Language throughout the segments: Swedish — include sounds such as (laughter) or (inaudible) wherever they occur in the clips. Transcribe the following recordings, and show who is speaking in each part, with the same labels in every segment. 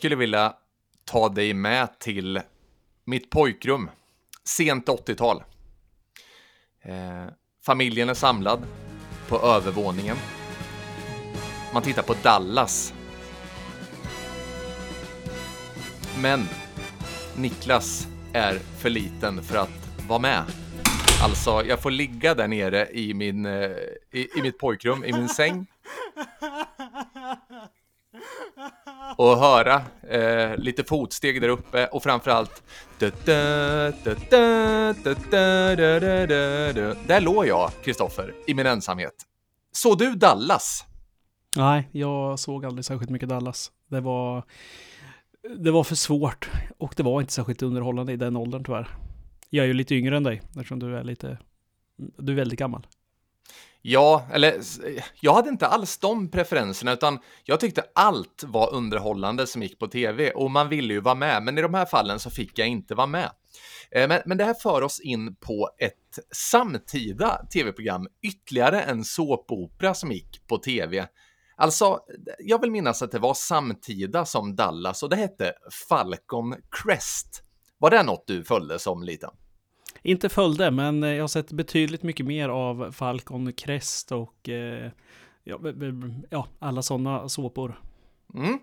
Speaker 1: Jag skulle vilja ta dig med till mitt pojkrum, sent 80-tal. Eh, familjen är samlad på övervåningen. Man tittar på Dallas. Men Niklas är för liten för att vara med. Alltså, jag får ligga där nere i, min, eh, i, i mitt pojkrum, i min säng. (laughs) Och höra eh, lite fotsteg där uppe och framförallt... Där låg jag, Kristoffer, i min ensamhet. Såg du Dallas?
Speaker 2: Nej, jag såg aldrig särskilt mycket Dallas. Det var, det var för svårt och det var inte särskilt underhållande i den åldern tyvärr. Jag är ju lite yngre än dig eftersom du är lite, du är väldigt gammal.
Speaker 1: Ja, eller jag hade inte alls de preferenserna, utan jag tyckte allt var underhållande som gick på tv och man ville ju vara med, men i de här fallen så fick jag inte vara med. Eh, men, men det här för oss in på ett samtida tv-program, ytterligare en såpopera som gick på tv. Alltså, jag vill minnas att det var samtida som Dallas och det hette Falcon Crest. Var det något du följde som liten?
Speaker 2: Inte följde, men eh, jag har sett betydligt mycket mer av Falcon Crest och eh, ja, ja, alla sådana såpor.
Speaker 1: Mm.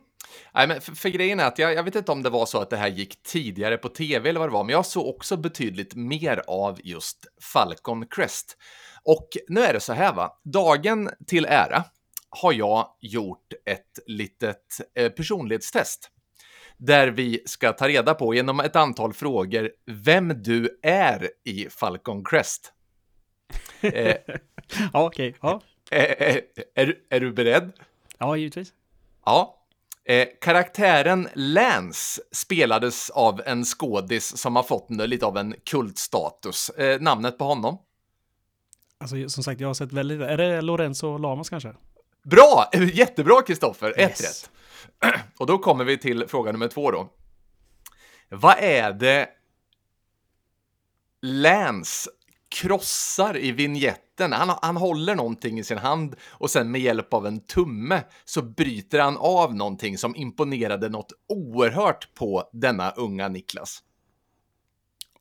Speaker 1: Nej, men för, för grejen är att jag, jag, vet inte om det var så att det här gick tidigare på tv eller vad det var, men jag såg också betydligt mer av just Falcon Crest. Och nu är det så här va, dagen till ära har jag gjort ett litet eh, personlighetstest där vi ska ta reda på genom ett antal frågor vem du är i Falcon Crest.
Speaker 2: eh, (laughs) ja, okej. Ja.
Speaker 1: Eh, eh, är, är du beredd?
Speaker 2: Ja, givetvis.
Speaker 1: Ja. Eh, karaktären Lance spelades av en skådis som har fått lite av en kultstatus. Eh, namnet på honom?
Speaker 2: Alltså, som sagt, jag har sett väldigt... Är det Lorenzo Lamas kanske?
Speaker 1: Bra! (laughs) Jättebra, Kristoffer. Ett rätt. (clears throat) Och då kommer vi till fråga nummer två då. Vad är det Lance krossar i vignetten? Han, han håller någonting i sin hand och sen med hjälp av en tumme så bryter han av någonting som imponerade något oerhört på denna unga Niklas.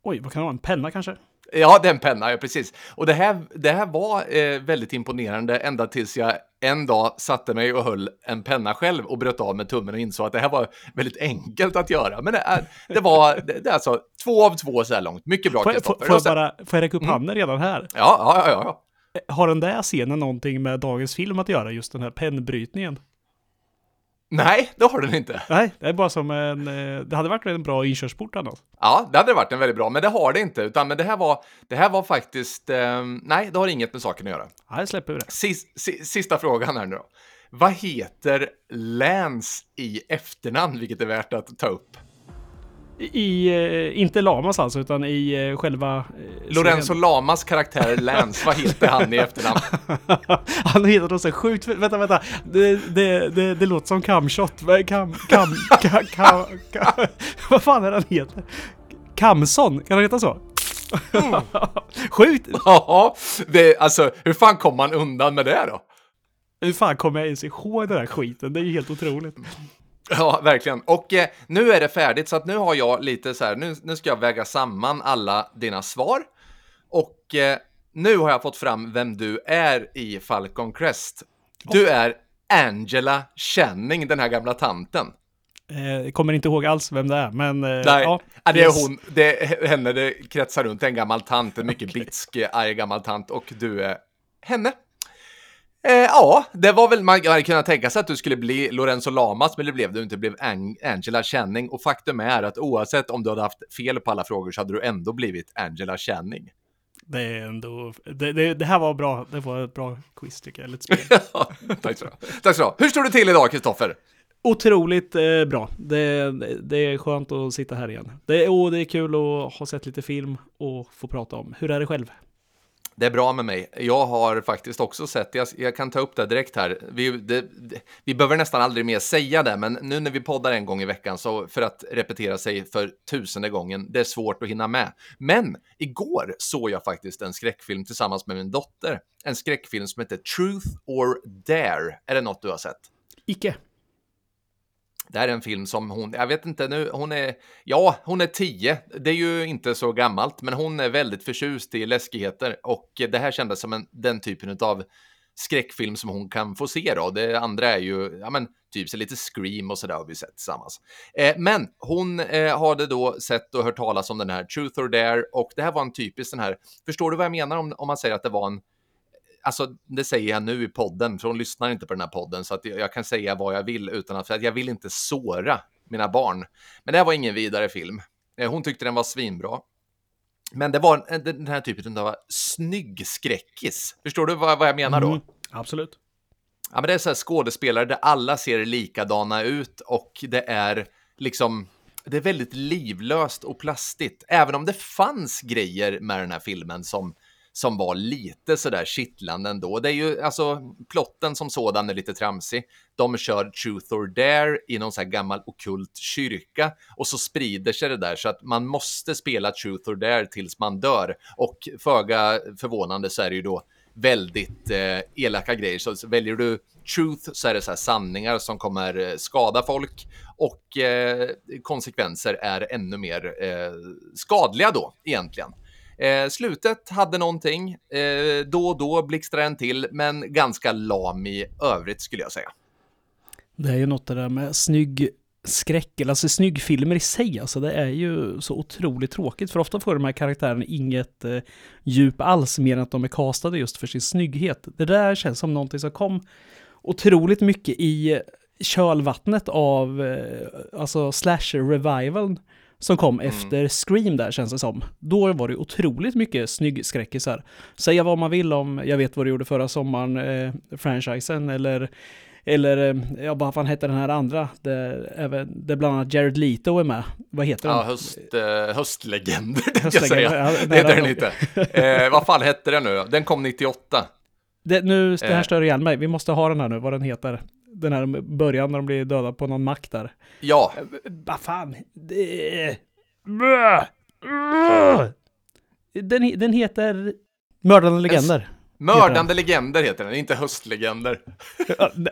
Speaker 2: Oj, vad kan det vara? En penna kanske?
Speaker 1: Ja, den penna, ja precis. Och det här, det här var eh, väldigt imponerande ända tills jag en dag satte mig och höll en penna själv och bröt av med tummen och insåg att det här var väldigt enkelt att göra. Men det är, det var, det, det är alltså två av två så här långt. Mycket bra.
Speaker 2: Får, jag bara, får jag räcka upp mm. handen redan här?
Speaker 1: Ja, ja, ja, ja.
Speaker 2: Har den där scenen någonting med dagens film att göra, just den här pennbrytningen?
Speaker 1: Nej, det har den inte.
Speaker 2: Nej, det är bara som en... Eh, det hade varit en bra inkörsport annars.
Speaker 1: Ja, det hade varit en väldigt bra, men det har det inte. Utan men det här var, det här var faktiskt... Eh, nej, det har inget med saken att göra.
Speaker 2: Nej, släpper vi det.
Speaker 1: Sis, sista frågan här nu då. Vad heter Lance i efternamn, vilket är värt att ta upp?
Speaker 2: I, eh, inte Lamas alltså, utan i eh, själva... Eh,
Speaker 1: Lorenzo Lamas karaktär (laughs) Lance, vad heter han i efternamn? (laughs)
Speaker 2: han heter något så sjukt... Vänta, vänta. Det, det, det, det låter som Camshot. Cam... Cam... Cam... cam, cam (laughs) vad fan är det han heter? Kamson, kan han heta så? Mm. Sjukt!
Speaker 1: Ja, det, alltså hur fan kom man undan med det då?
Speaker 2: Hur fan kommer jag ens ihåg den här skiten? Det är ju helt otroligt. (laughs)
Speaker 1: Ja, verkligen. Och eh, nu är det färdigt, så att nu har jag lite så här, nu, nu ska jag väga samman alla dina svar. Och eh, nu har jag fått fram vem du är i Falcon Crest. Du är Angela Channing, den här gamla tanten.
Speaker 2: Eh, kommer inte ihåg alls vem det är, men... Eh,
Speaker 1: Nej, ja, det är hon. Det är henne det kretsar runt, en gammal tant, en mycket (laughs) okay. bitsk, arg gammal tant, och du är henne. Eh, ja, det var väl, man hade kunnat tänka sig att du skulle bli Lorenzo Lamas, men det blev du inte, det blev Angela Channing. Och faktum är att oavsett om du hade haft fel på alla frågor så hade du ändå blivit Angela Channing.
Speaker 2: Det är ändå, det, det, det här var bra, det var ett bra quiz tycker jag, lite (laughs) ja,
Speaker 1: Tack så mycket. Tack så mycket. Hur står det till idag, Kristoffer?
Speaker 2: Otroligt eh, bra. Det, det, är skönt att sitta här igen. Det, och det är kul att ha sett lite film och få prata om. Hur är det själv?
Speaker 1: Det är bra med mig. Jag har faktiskt också sett, jag, jag kan ta upp det direkt här. Vi, det, det, vi behöver nästan aldrig mer säga det, men nu när vi poddar en gång i veckan, så för att repetera sig för tusende gången, det är svårt att hinna med. Men igår såg jag faktiskt en skräckfilm tillsammans med min dotter. En skräckfilm som heter Truth or Dare. Är det något du har sett?
Speaker 2: Icke.
Speaker 1: Det här är en film som hon, jag vet inte nu, hon är, ja, hon är tio. Det är ju inte så gammalt, men hon är väldigt förtjust i läskigheter och det här kändes som en, den typen av skräckfilm som hon kan få se då. Det andra är ju, ja men, typ så lite Scream och sådär har vi sett tillsammans. Eh, men hon eh, hade då sett och hört talas om den här Truth or Dare och det här var en typisk den här, förstår du vad jag menar om, om man säger att det var en Alltså, det säger jag nu i podden, för hon lyssnar inte på den här podden, så att jag kan säga vad jag vill utan att, för att jag vill inte såra mina barn. Men det här var ingen vidare film. Eh, hon tyckte den var svinbra. Men det var den här typen av snygg skräckis. Förstår du vad, vad jag menar då? Mm,
Speaker 2: absolut.
Speaker 1: Ja, men det är så här skådespelare där alla ser likadana ut och det är liksom det är väldigt livlöst och plastigt, även om det fanns grejer med den här filmen som som var lite sådär kittlande ändå. Det är ju alltså plotten som sådan är lite tramsig. De kör Truth or Dare i någon sån här gammal okult kyrka och så sprider sig det där så att man måste spela Truth or Dare tills man dör och föga förvånande så är det ju då väldigt eh, elaka grejer. Så väljer du truth så är det så här sanningar som kommer eh, skada folk och eh, konsekvenser är ännu mer eh, skadliga då egentligen. Eh, slutet hade någonting, eh, då och då blixtrar en till, men ganska lam i övrigt skulle jag säga.
Speaker 2: Det är ju något det där med snygg skräck, eller alltså snyggfilmer i sig, alltså det är ju så otroligt tråkigt, för ofta får de här karaktärerna inget eh, djup alls, mer än att de är castade just för sin snygghet. Det där känns som någonting som kom otroligt mycket i kölvattnet av, eh, alltså slasher-revivaln som kom mm. efter Scream där känns det som. Då var det otroligt mycket snyggskräckisar. Säga vad man vill om Jag vet vad du gjorde förra sommaren, eh, franchisen eller eller, eh, ja vad fan hette den här andra? Där, även, där bland annat Jared Leto är med. Vad heter den?
Speaker 1: Ja, höst, eh, höstlegender, tänkte (laughs) jag säga. Ja, det heter den inte. eh, vad fan hette den nu Den kom 98.
Speaker 2: Det, nu, det här eh. stör igen mig. Vi måste ha den här nu, vad den heter den här början när de blir döda på någon mack där.
Speaker 1: Ja.
Speaker 2: Eh, vad fan. Det... Den, den heter Mördande legender.
Speaker 1: Mördande legender heter den, inte höstlegender.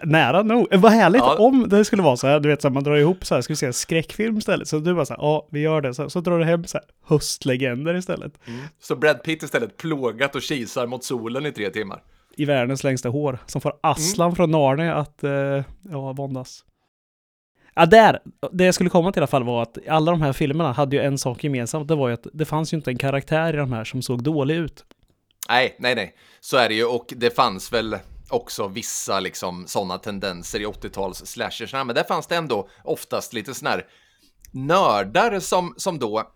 Speaker 2: Nära nog. Vad härligt ja. om det skulle vara så här, du vet, så här, man drar ihop så här, ska vi se en skräckfilm istället? Så du bara så här, ja, vi gör det. Så, så drar du hem så här, höstlegender istället.
Speaker 1: Mm. Så Brad Pitt istället plågat och kisar mot solen i tre timmar
Speaker 2: i världens längsta hår som får Aslan mm. från Narnia att, uh, ja, våndas. Ja, där! Det jag skulle komma till i alla fall var att alla de här filmerna hade ju en sak gemensamt. Det var ju att det fanns ju inte en karaktär i de här som såg dålig ut.
Speaker 1: Nej, nej, nej. Så är det ju och det fanns väl också vissa liksom sådana tendenser i 80-tals slashersna, men där fanns det ändå oftast lite sådana här nördar som, som då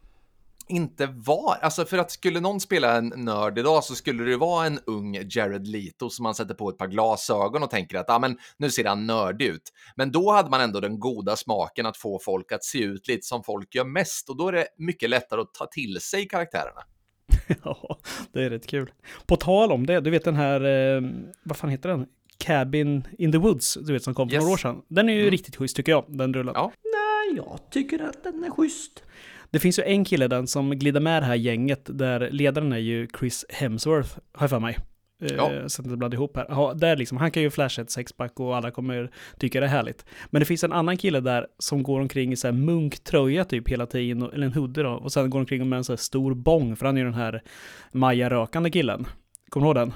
Speaker 1: inte var, alltså för att skulle någon spela en nörd idag så skulle det vara en ung Jared Leto som man sätter på ett par glasögon och tänker att ah, men nu ser han nördig ut. Men då hade man ändå den goda smaken att få folk att se ut lite som folk gör mest och då är det mycket lättare att ta till sig karaktärerna. (laughs)
Speaker 2: ja, det är rätt kul. På tal om det, du vet den här, eh, vad fan heter den? Cabin in the Woods, du vet som kom för yes. några år sedan. Den är ju mm. riktigt schysst tycker jag, den rullen. Ja. Nej, jag tycker att den är schysst. Det finns ju en kille den som glider med det här gänget där ledaren är ju Chris Hemsworth, har jag för mig. Eh, ja. Så att blandar ihop här. Ja, där liksom, han kan ju flasha ett sexpack och alla kommer tycka det är härligt. Men det finns en annan kille där som går omkring i så här munktröja typ hela tiden, eller en hoodie då, och sen går omkring med en så här stor bong, för han är ju den här Maja-rökande killen. Kommer du ihåg den?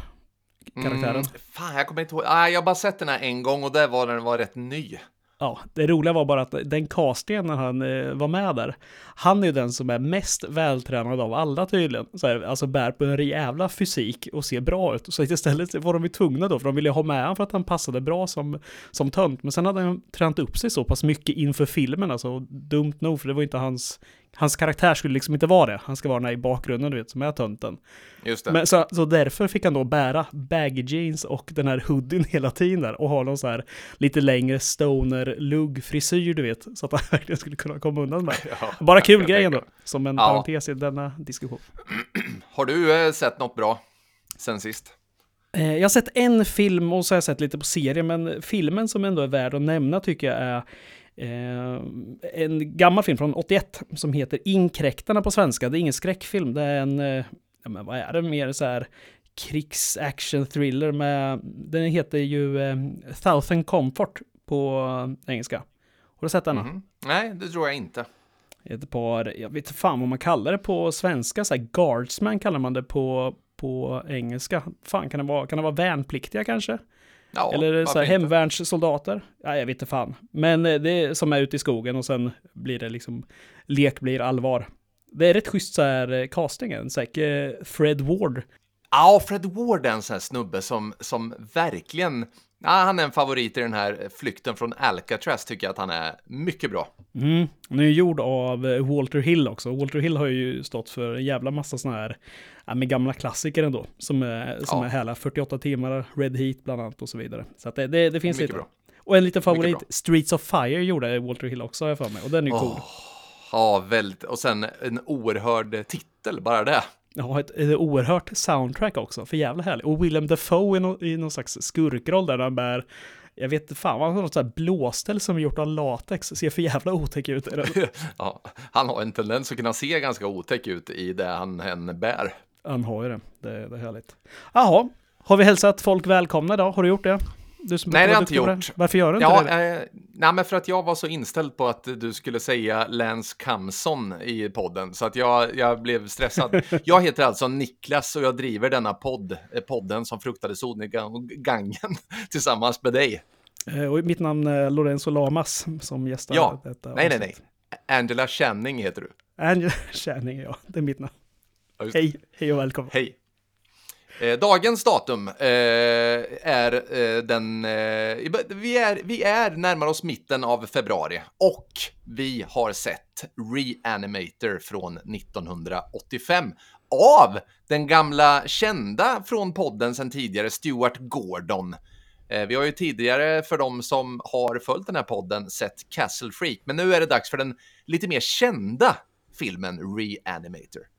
Speaker 2: Karaktären? Mm,
Speaker 1: fan, jag kommer inte ihåg. Ah, jag har bara sett den här en gång och där var den var rätt ny
Speaker 2: ja, det roliga var bara att den castingen när han eh, var med där, han är ju den som är mest vältränad av alla tydligen. Så här, alltså bär på en jävla fysik och ser bra ut. Så istället var de ju tvungna då, för de ville ha med honom för att han passade bra som, som tönt. Men sen hade han tränat upp sig så pass mycket inför filmen, alltså dumt nog, för det var inte hans hans karaktär skulle liksom inte vara det. Han ska vara den här i bakgrunden, du vet, som är tönten.
Speaker 1: Just det.
Speaker 2: Men så, så därför fick han då bära baggy jeans och den här hoodien (laughs) hela tiden där och ha någon så här lite längre stoner lugg frisyr, du vet, så att han (laughs) verkligen skulle kunna komma undan med. (laughs) Ja, Bara kul grej ändå, som en ja. parentes i denna diskussion. (clears throat)
Speaker 1: Har du eh, sett något bra sen sist?
Speaker 2: Eh, jag har sett en film och så har jag sett lite på serie, men filmen som ändå är värd att nämna tycker jag är Eh, en gammal film från 81 som heter Inkräktarna på svenska. Det är ingen skräckfilm, det är en, eh, ja, men vad är det, mer så här krigs-action-thriller med, den heter ju eh, Thousand Comfort på engelska. Har du sett den?
Speaker 1: Mhm. Nej, det tror jag inte.
Speaker 2: Ett par, jag vet fan vad man kallar det på svenska, så här guardsman kallar man det på, på engelska. Fan, kan det vara, kan det vara värnpliktiga kanske?
Speaker 1: Ja,
Speaker 2: Eller så här, hemvärnssoldater? Ja, jag vet inte fan. Men eh, det är som är ute i skogen och sen blir det liksom, lek blir allvar. Det är rätt schysst så här eh, castingen, säkert Fred Ward.
Speaker 1: Ja, Fred Ward är en sån här snubbe som, som verkligen... Ja, han är en favorit i den här flykten från Alcatraz, tycker jag att han är mycket bra.
Speaker 2: Mm. Den är ju gjord av eh, Walter Hill också. Walter Hill har ju stått för en jävla massa sådana här, ja, med gamla klassiker ändå. Som är, som
Speaker 1: Ja.
Speaker 2: är härliga. 48 timmar, Red Heat bland annat och så vidare. Så det, det, det finns
Speaker 1: Mycket
Speaker 2: lite.
Speaker 1: bra.
Speaker 2: Och en liten favorit. Streets of Fire gjorde Walter Hill också har jag för mig. Och den är ju cool.
Speaker 1: Åh, Ja, väldigt. Och sen en oerhörd titel, bara det.
Speaker 2: Ja, ett, ett oerhört soundtrack också, för jävla härligt. Och Willem Dafoe i, no, i någon slags skurkroll där han bär, jag vet inte fan, han har något sånt här blåställ som är gjort av latex, ser för jävla otäck ut. (laughs)
Speaker 1: Ja, han har en tendens att kunna se ganska otäck ut i det han än bär.
Speaker 2: Han har ju det, det, det är härligt. Jaha, har vi hälsat folk välkomna idag? Har du gjort det? Du som
Speaker 1: Nej, det har jag inte gjort.
Speaker 2: Varför gör du inte
Speaker 1: Ja,
Speaker 2: det?
Speaker 1: eh, nej, men för att jag var så inställd på att du skulle säga Lance Kamson i podden, så att jag, jag blev stressad. (laughs) jag heter alltså Niklas och jag driver denna podd, eh, podden som fruktade solnedgången (laughs) tillsammans med dig.
Speaker 2: Eh, Och mitt namn är Lorenzo Lamas som gästar
Speaker 1: Ja,
Speaker 2: detta
Speaker 1: nej, nej, nej. Angela Channing heter du.
Speaker 2: Angela (laughs) Channing, ja, det är mitt namn.
Speaker 1: Just.
Speaker 2: Hej, hej och välkommen.
Speaker 1: Hej. Eh, dagens datum eh, är eh, den... Eh, vi, är, vi är närmare oss mitten av februari och vi har sett Reanimator från 1985 av den gamla kända från podden sedan tidigare, Stuart Gordon. Eh, vi har ju tidigare, för de som har följt den här podden, sett Castle Freak, men nu är det dags för den lite mer kända filmen Reanimator.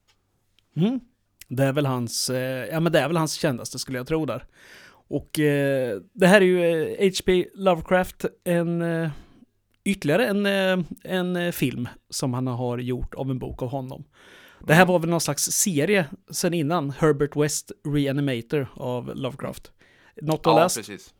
Speaker 2: Mm. Det är väl hans, eh, ja men det är väl hans kändaste skulle jag tro där. Och eh, det här är ju eh, H.P. Lovecraft, en eh, ytterligare en, eh, en eh, film som han har gjort av en bok av honom. Det här var väl någon slags serie sen innan, Herbert West Reanimator av Lovecraft. Något du har
Speaker 1: Ja,
Speaker 2: läst?
Speaker 1: precis.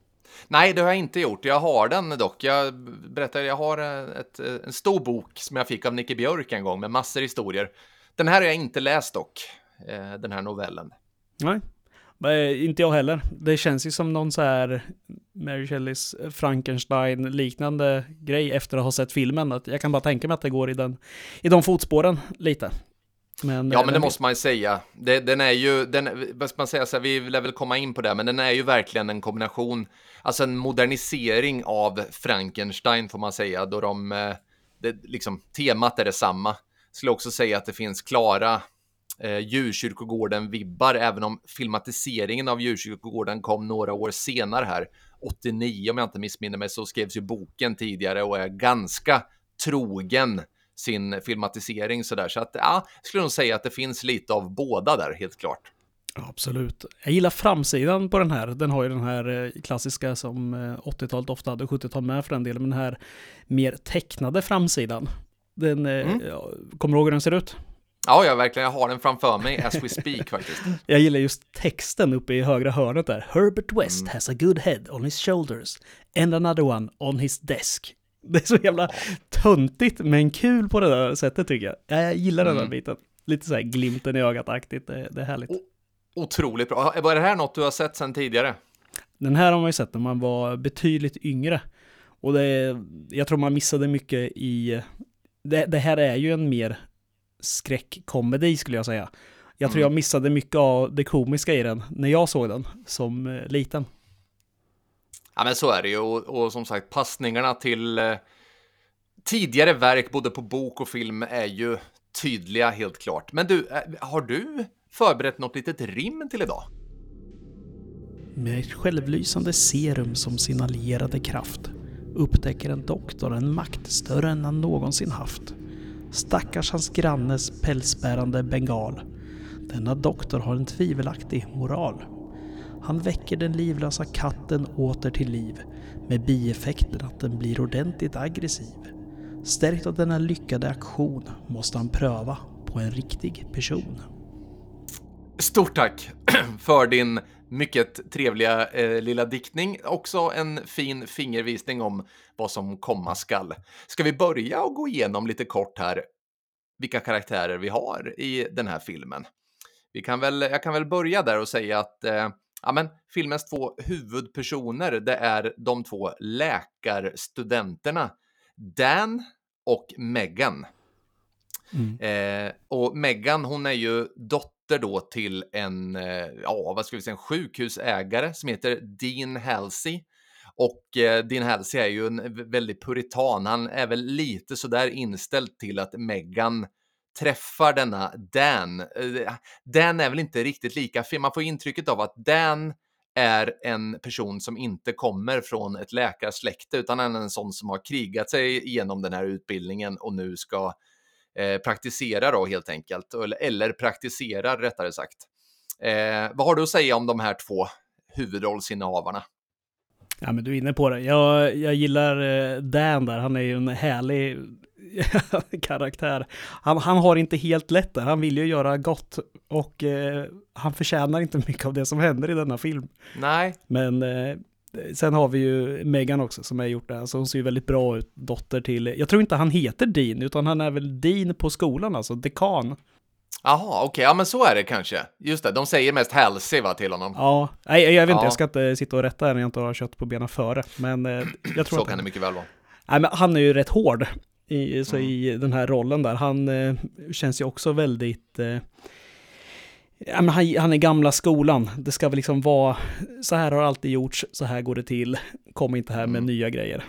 Speaker 1: Nej, det har jag inte gjort. Jag har den dock. Jag berättade, jag har eh, ett, eh, en stor bok som jag fick av Nicke Björk en gång med massor historier. Den här har jag inte läst dock, eh, den här novellen.
Speaker 2: Nej. Eh, inte jag heller. Det känns ju som någon så här Mary Shelleys Frankenstein-liknande grej efter att ha sett filmen. Att jag kan bara tänka mig att det går i, den, i de fotspåren lite. Men,
Speaker 1: Ja,
Speaker 2: eh,
Speaker 1: men det måste man ju säga. Det, den är ju, den, vad ska man säga, så här, vi lär väl komma in på det, men den är ju verkligen en kombination, alltså en modernisering av Frankenstein får man säga, då de, eh, det, liksom, temat är detsamma. Skulle också säga att det finns klara eh, djurkyrkogården-vibbar, även om filmatiseringen av djurkyrkogården kom några år senare här. 89 om jag inte missminner mig så skrevs ju boken tidigare och är ganska trogen sin filmatisering sådär. Så att ja, jag skulle nog säga att det finns lite av båda där, helt klart.
Speaker 2: Absolut. Jag gillar framsidan på den här. Den har ju den här eh, klassiska som eh, 80-talet ofta hade, 70-talet med för den delen, men den här mer tecknade framsidan. Den, eh,
Speaker 1: Mm.
Speaker 2: ja, kommer du ihåg hur den ser ut?
Speaker 1: Ja, jag verkligen, jag har den framför mig as we speak faktiskt. (laughs)
Speaker 2: Jag gillar just texten uppe i högra hörnet där. Herbert West
Speaker 1: Mm.
Speaker 2: has a good head on his shoulders and another one on his desk. (laughs) Det är så jävla töntigt men kul på det där sättet tycker jag. Ja, Jag gillar den där
Speaker 1: Mm.
Speaker 2: biten. Lite så här glimten i ögat-aktigt. Det, det är härligt.
Speaker 1: Och- Otroligt bra. Var det här något du har sett sedan tidigare?
Speaker 2: Den här har man ju sett när man var betydligt yngre. Och det, jag tror man missade mycket i... Det, det här är ju en mer skräckkomedi skulle jag säga. Jag tror
Speaker 1: Mm.
Speaker 2: jag missade mycket av det komiska i den när jag såg den som eh, liten.
Speaker 1: Ja, men så är det ju. Och, och som sagt, passningarna till eh, tidigare verk, både på bok och film, är ju tydliga helt klart. Men du, eh, har du förberett något litet rim till idag?
Speaker 2: Med ett självlysande serum som sin allierade kraft upptäcker en doktor en makt större än han någonsin haft. Stackars hans grannes pälsbärande bengal. Denna doktor har en tvivelaktig moral. Han väcker den livlösa katten åter till liv med bieffekten att den blir ordentligt aggressiv. Stärkt av denna lyckade aktion måste han pröva på en riktig person.
Speaker 1: Stort tack för din mycket trevliga eh, lilla diktning. Också en fin fingervisning om vad som komma skall. Ska vi börja och gå igenom lite kort här vilka karaktärer vi har i den här filmen? Vi kan väl, jag kan väl börja där och säga att eh, ja, men filmens två huvudpersoner, det är de två läkarstudenterna Dan och Megan. Mm. Eh, och Megan, hon är ju dotter då till en, eh, ja, vad ska vi säga, en sjukhusägare som heter Dean Halsey. Och eh, Dean Halsey är ju en väldigt puritan. Han är väl lite sådär inställd till att Megan träffar denna Dan. Eh, Dan är väl inte riktigt lika fin. Man får intrycket av att Dan är en person som inte kommer från ett läkarsläkte utan är en sån som har krigat sig igenom den här utbildningen och nu ska eh, praktisera då helt enkelt, eller, eller praktiserar rättare sagt. Eh, vad har du att säga om de här två huvudrollsinnehavarna?
Speaker 2: Ja, men du är inne på det. Jag, jag gillar eh, Dan där. Han är ju en härlig (laughs) karaktär. Han, han har inte helt lätt där. Han vill ju göra gott och eh, han förtjänar inte mycket av det som händer i denna film.
Speaker 1: Nej.
Speaker 2: Men eh, sen har vi ju Megan också som är gjort det. Alltså hon ser ju väldigt bra ut, dotter till, jag tror inte han heter Dean, utan han är väl Dean på skolan, alltså dekan.
Speaker 1: Jaha, okej, okay. ja men så är det kanske. Just det, de säger mest Halsey va till honom.
Speaker 2: Ja, nej jag vet inte, ja. jag ska inte sitta och rätta när jag inte har kött på benen före, men eh, jag tror
Speaker 1: Så
Speaker 2: att
Speaker 1: kan det mycket väl vara.
Speaker 2: Nej men han är ju rätt hård i, så mm. i den här rollen där. Han eh, känns ju också väldigt... Eh, ja, men han, han är gamla skolan. Det ska väl liksom vara... Så här har alltid gjorts, så här går det till. Kom inte här med mm. nya grejer.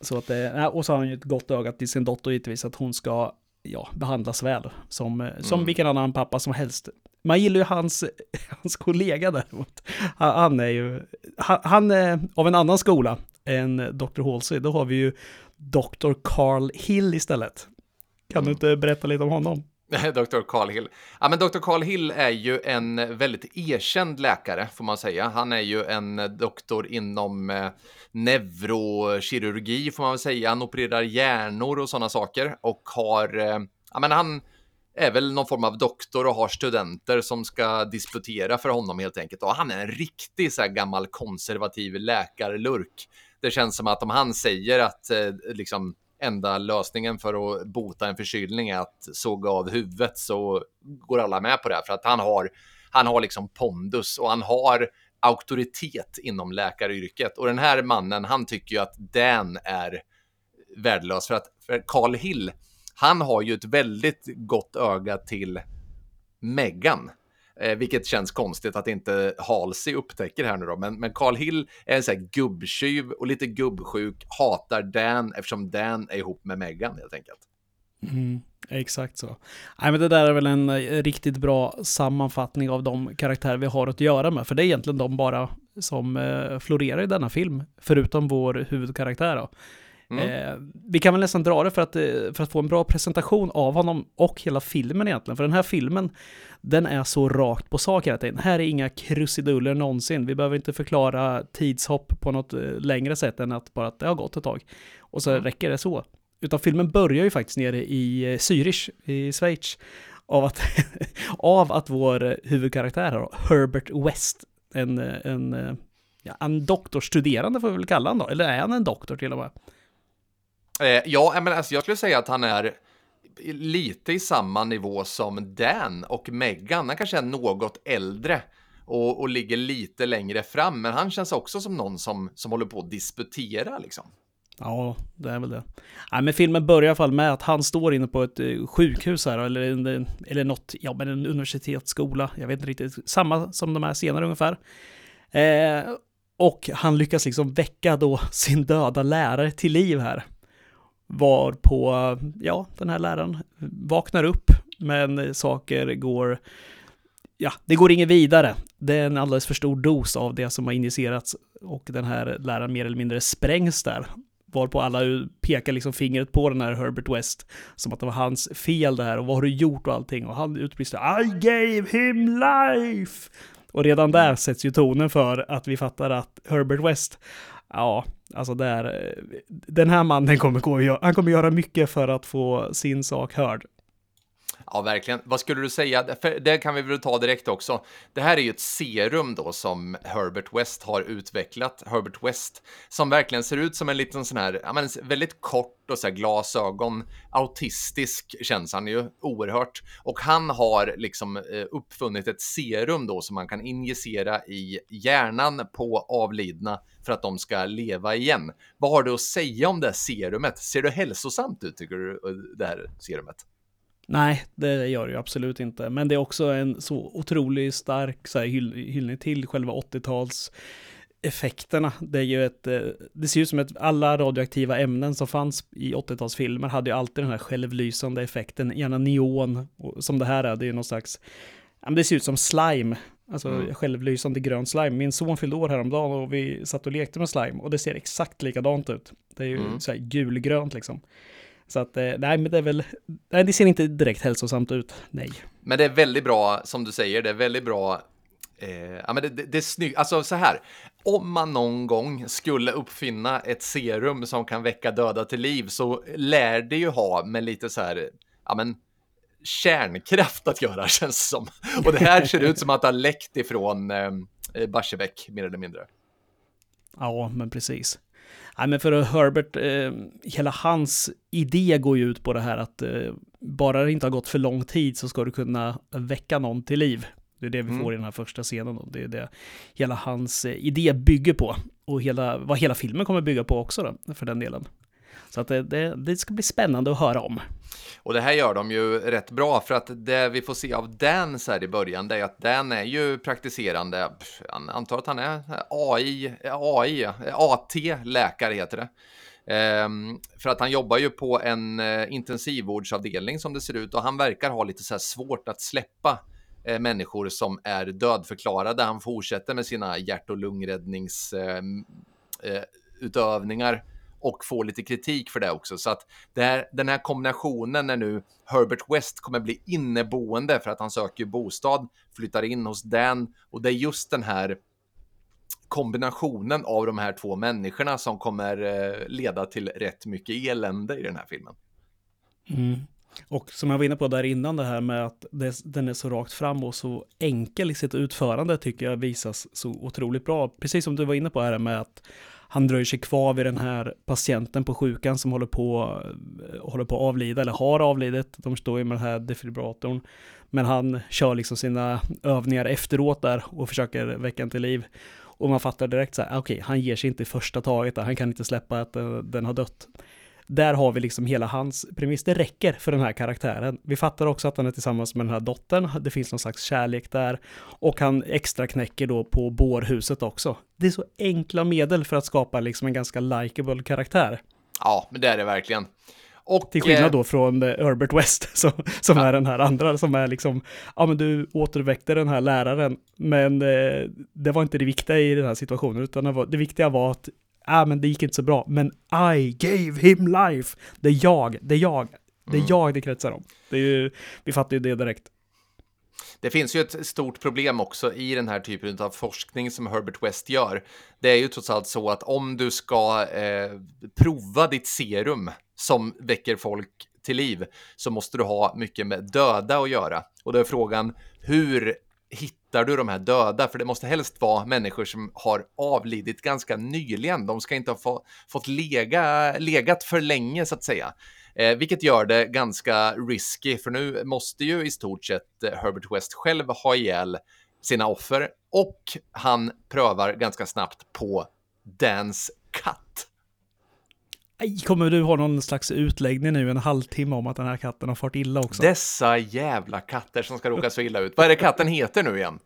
Speaker 2: Så att, eh, och så har han ju ett gott öga till sin dotter givetvis, att hon ska ja, behandlas väl. Som, eh, som mm. vilken annan pappa som helst. Man gillar ju hans, (laughs) hans kollega däremot. Han, han är ju, han, han, är av en annan skola än Dr. Halsey. Då har vi ju Dr. Carl Hill istället. Kan mm. du inte berätta lite om honom? (laughs)
Speaker 1: Dr. Carl Hill. Ja, men Dr. Carl Hill är ju en väldigt erkänd läkare, får man säga. Han är ju en doktor inom eh, neurokirurgi, får man väl säga. Han opererar hjärnor och sådana saker och har, eh, ja, men han är väl någon form av doktor och har studenter som ska disputera för honom helt enkelt. Och han är en riktig så här gammal konservativ läkarlurk det känns som att om han säger att eh, liksom enda lösningen för att bota en förkylning är att såga av huvudet så går alla med på det för att han har han har liksom pondus och han har auktoritet inom läkaryrket. Och den här mannen han tycker ju att den är värdelös för att för Carl Hill han har ju ett väldigt gott öga till Meghan. Eh, vilket känns konstigt att inte Halsey upptäcker här nu då. Men, men Carl Hill är en sån här gubbtjuv och lite gubbsjuk, hatar Dan eftersom Dan är ihop med Megan helt enkelt.
Speaker 2: Mm, exakt så. Nej, men det där är väl en eh, riktigt bra sammanfattning av de karaktärer vi har att göra med. För det är egentligen de bara som eh, florerar i denna film, förutom vår huvudkaraktär. Då. Mm. Eh, vi kan väl nästan dra det för att, eh, för att få en bra presentation av honom och hela filmen egentligen. För den här filmen, den är så rakt på sak hela tiden. Här är inga krusiduller någonsin. Vi behöver inte förklara tidshopp på något eh, längre sätt än att bara att det har gått ett tag. Och så mm. räcker det så. Utan filmen börjar ju faktiskt nere i eh, Zürich i Schweiz. Av att, (laughs) av att vår huvudkaraktär här, Herbert West, en, en, ja, en doktorstuderande får vi väl kalla honom då, eller är han en doktor till och med?
Speaker 1: Eh, ja, men alltså, jag skulle säga att han är lite i samma nivå som Dan och Meghan. Han kanske är något äldre och, och ligger lite längre fram, men han känns också som någon som, som håller på att disputera liksom.
Speaker 2: Ja, det är väl det. Nej, men filmen börjar i alla fall med att han står inne på ett eh, sjukhus här, eller, en, eller något, ja men en universitetsskola, jag vet inte riktigt, samma som de här senare ungefär. Eh, och han lyckas liksom väcka då sin döda lärare till liv här. Var på, ja, den här läraren vaknar upp, men saker går, ja, det går inget vidare. Det är en alldeles för stor dos av det som har injicerats och den här läraren mer eller mindre sprängs där. Varpå alla pekar liksom fingret på den här Herbert West, som att det var hans fel det här och vad har du gjort och allting. Och han utbrister I gave him life! Och redan där sätts ju tonen för att vi fattar att Herbert West, ja, Alltså där, eh, den här mannen kommer gå han kommer göra mycket för att få sin sak hörd.
Speaker 1: Ja, verkligen. Vad skulle du säga? För det kan vi väl ta direkt också. Det här är ju ett serum då som Herbert West har utvecklat. Herbert West som verkligen ser ut som en liten sån här, ja men väldigt kort och så här glasögon. Autistisk känns han ju oerhört. Och han har liksom eh, uppfunnit ett serum då som man kan injicera i hjärnan på avlidna för att de ska leva igen. Vad har du att säga om det här serumet? Ser det hälsosamt ut tycker du, eh, det här serumet?
Speaker 2: Nej, det gör det ju absolut inte. Men det är också en så otroligt stark så här, hyll hyllning till själva 80-tals effekterna. Det är ju ett, eh, det ser ut som att alla radioaktiva ämnen som fanns i 80-talsfilmer hade ju alltid den här självlysande effekten, gärna neon, som det här är, det är ju någon slags, ja men det ser ut som slime, alltså mm. självlysande grön slime. Min son fyllde år häromdagen och vi satt och lekte med slime och det ser exakt likadant ut. Det är ju mm. så här gulgrönt liksom. Så att, eh, nej, men det är väl, nej, det ser inte direkt hälsosamt ut, nej.
Speaker 1: Men det är väldigt bra, som du säger, det är väldigt bra Eh, ja, men det, det, det är snyggt. Alltså så här, om man någon gång skulle uppfinna ett serum som kan väcka döda till liv så lär det ju ha med lite så här, ja men kärnkraft att göra (laughs) känns som. Och det här ser ut som att det har läckt ifrån eh, Barsebäck mer eller mindre.
Speaker 2: Ja, men precis. Nej, men för Herbert, eh, hela hans idé går ju ut på det här att eh, bara det inte har gått för lång tid så ska du kunna väcka någon till liv. Det är det vi mm. får i den här första scenen. Då. Det är det hela hans eh, idé bygger på. Och hela, vad hela filmen kommer bygga på också då, för den delen. Så att det, det, det, ska bli spännande att höra om.
Speaker 1: Och det här gör de ju rätt bra för att det vi får se av Dan så här i början det är att Dan är ju praktiserande, jag antar att han är AI, AI, AT-läkare heter det. Um, för att han jobbar ju på en uh, intensivvårdsavdelning som det ser ut och han verkar ha lite så här svårt att släppa uh, människor som är dödförklarade. Han fortsätter med sina hjärt och lungräddningsutövningar. Eh, ehm, uh, och få lite kritik för det också. Så att det här, den här kombinationen när nu Herbert West kommer bli inneboende för att han söker bostad, flyttar in hos Dan och det är just den här kombinationen av de här två människorna som kommer eh, leda till rätt mycket elände i den här filmen.
Speaker 2: Mm. Och som jag var inne på där innan det här med att det, den är så rakt fram och så enkel i sitt utförande tycker jag visas så otroligt bra. Precis som du var inne på här med att han dröjer sig kvar vid den här patienten på sjukan som håller på, eh, håller på att avlida eller har avlidit. De står ju med den här defibrillatorn. Men han kör liksom sina övningar efteråt där och försöker väcka en till liv. Och man fattar direkt så här, ah, okej, okay, han ger sig inte i första taget, han kan inte släppa att eh, den har dött. Där har vi liksom hela hans premiss, det räcker för den här karaktären. Vi fattar också att han är tillsammans med den här dottern, det finns någon slags kärlek där. Och han extra knäcker då på bårhuset också. Det är så enkla medel för att skapa liksom en ganska likable karaktär.
Speaker 1: Ja, men det är det verkligen.
Speaker 2: Och, Till skillnad då från eh, Herbert West (laughs) som, som ja. är den här andra som är liksom, ja men du återväckte den här läraren, men eh, det var inte det viktiga i den här situationen, utan det, var, det viktiga var att ah, men det gick inte så bra, men I gave him life. Det är jag, det är jag, det är mm. jag det kretsar om. Det är ju, vi fattar ju det direkt.
Speaker 1: Det finns ju ett stort problem också i den här typen av forskning som Herbert West gör. Det är ju trots allt så att om du ska eh, prova ditt serum som väcker folk till liv så måste du ha mycket med döda att göra. Och då är frågan hur hittar du de här döda? För det måste helst vara människor som har avlidit ganska nyligen. De ska inte ha få, fått lega, legat för länge så att säga. Eh, vilket gör det ganska risky, för nu måste ju i stort sett eh, Herbert West själv ha ihjäl sina offer och han prövar ganska snabbt på Dans cut.
Speaker 2: Kommer du ha någon slags utläggning nu en halvtimme om att den här katten har fått illa också?
Speaker 1: Dessa jävla katter som ska råka så illa ut. Vad är det katten heter nu igen?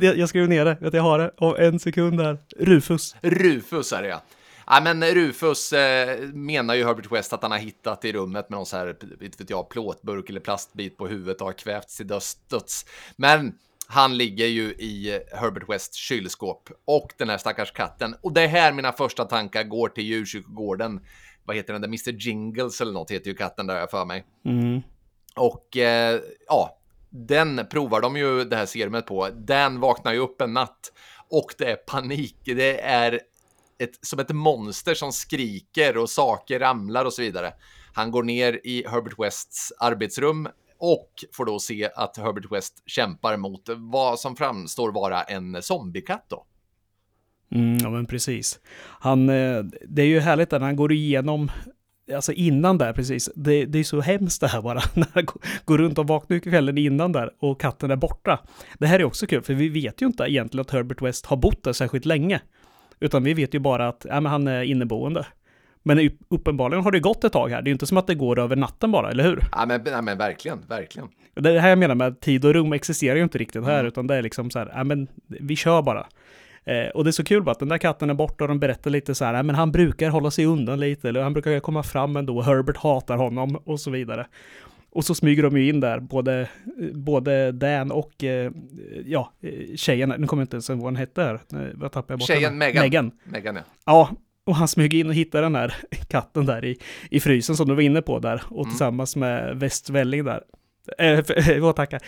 Speaker 1: (laughs)
Speaker 2: jag skrev ner det, jag har det, och en sekund där. Rufus.
Speaker 1: Rufus är det ja. Ja, men Rufus eh, menar ju Herbert West att han har hittat i rummet med någon så här, vet jag, plåtburk eller plastbit på huvudet och har kvävts till döds. Men han ligger ju i Herbert Wests kylskåp och den här stackars katten. Och det är här mina första tankar går till djurkyrkogården. Vad heter den där? Mr Jingles eller något heter ju katten där jag för mig.
Speaker 2: Mm.
Speaker 1: Och eh, ja, den provar de ju det här serumet på. Den vaknar ju upp en natt och det är panik. Det är ett, som ett monster som skriker och saker ramlar och så vidare. Han går ner i Herbert Wests arbetsrum och får då se att Herbert West kämpar mot vad som framstår vara en zombiekatt då.
Speaker 2: Mm, ja men precis. Han, eh, det är ju härligt när han går igenom Alltså innan där precis, det, det är så hemskt det här bara, (laughs) när han går runt och vaknar kvällen innan där och katten är borta. Det här är också kul, för vi vet ju inte egentligen att Herbert West har bott där särskilt länge. Utan vi vet ju bara att ja, men han är inneboende. Men uppenbarligen har det gått ett tag här. Det är ju inte som att det går över natten bara, eller hur?
Speaker 1: Ja, men, ja, men verkligen, verkligen.
Speaker 2: Det är det här jag menar med tid och rum existerar ju inte riktigt här, mm. utan det är liksom så här, ja men vi kör bara. Eh, och det är så kul bara att den där katten är borta och de berättar lite så här, ja men han brukar hålla sig undan lite, eller han brukar komma fram ändå, Herbert hatar honom och så vidare. Och så smyger de ju in där, både, både Dan och eh, ja, tjejen, nu kommer jag inte ens ihåg vad hon hette här. Vad tappade jag bort
Speaker 1: Tjejen, Megan.
Speaker 2: Megan.
Speaker 1: Megan ja.
Speaker 2: ja, och han smyger in och hittar den här katten där i, i frysen som du var inne på där. Och mm. tillsammans med västvälling där. Eh, vad tackar.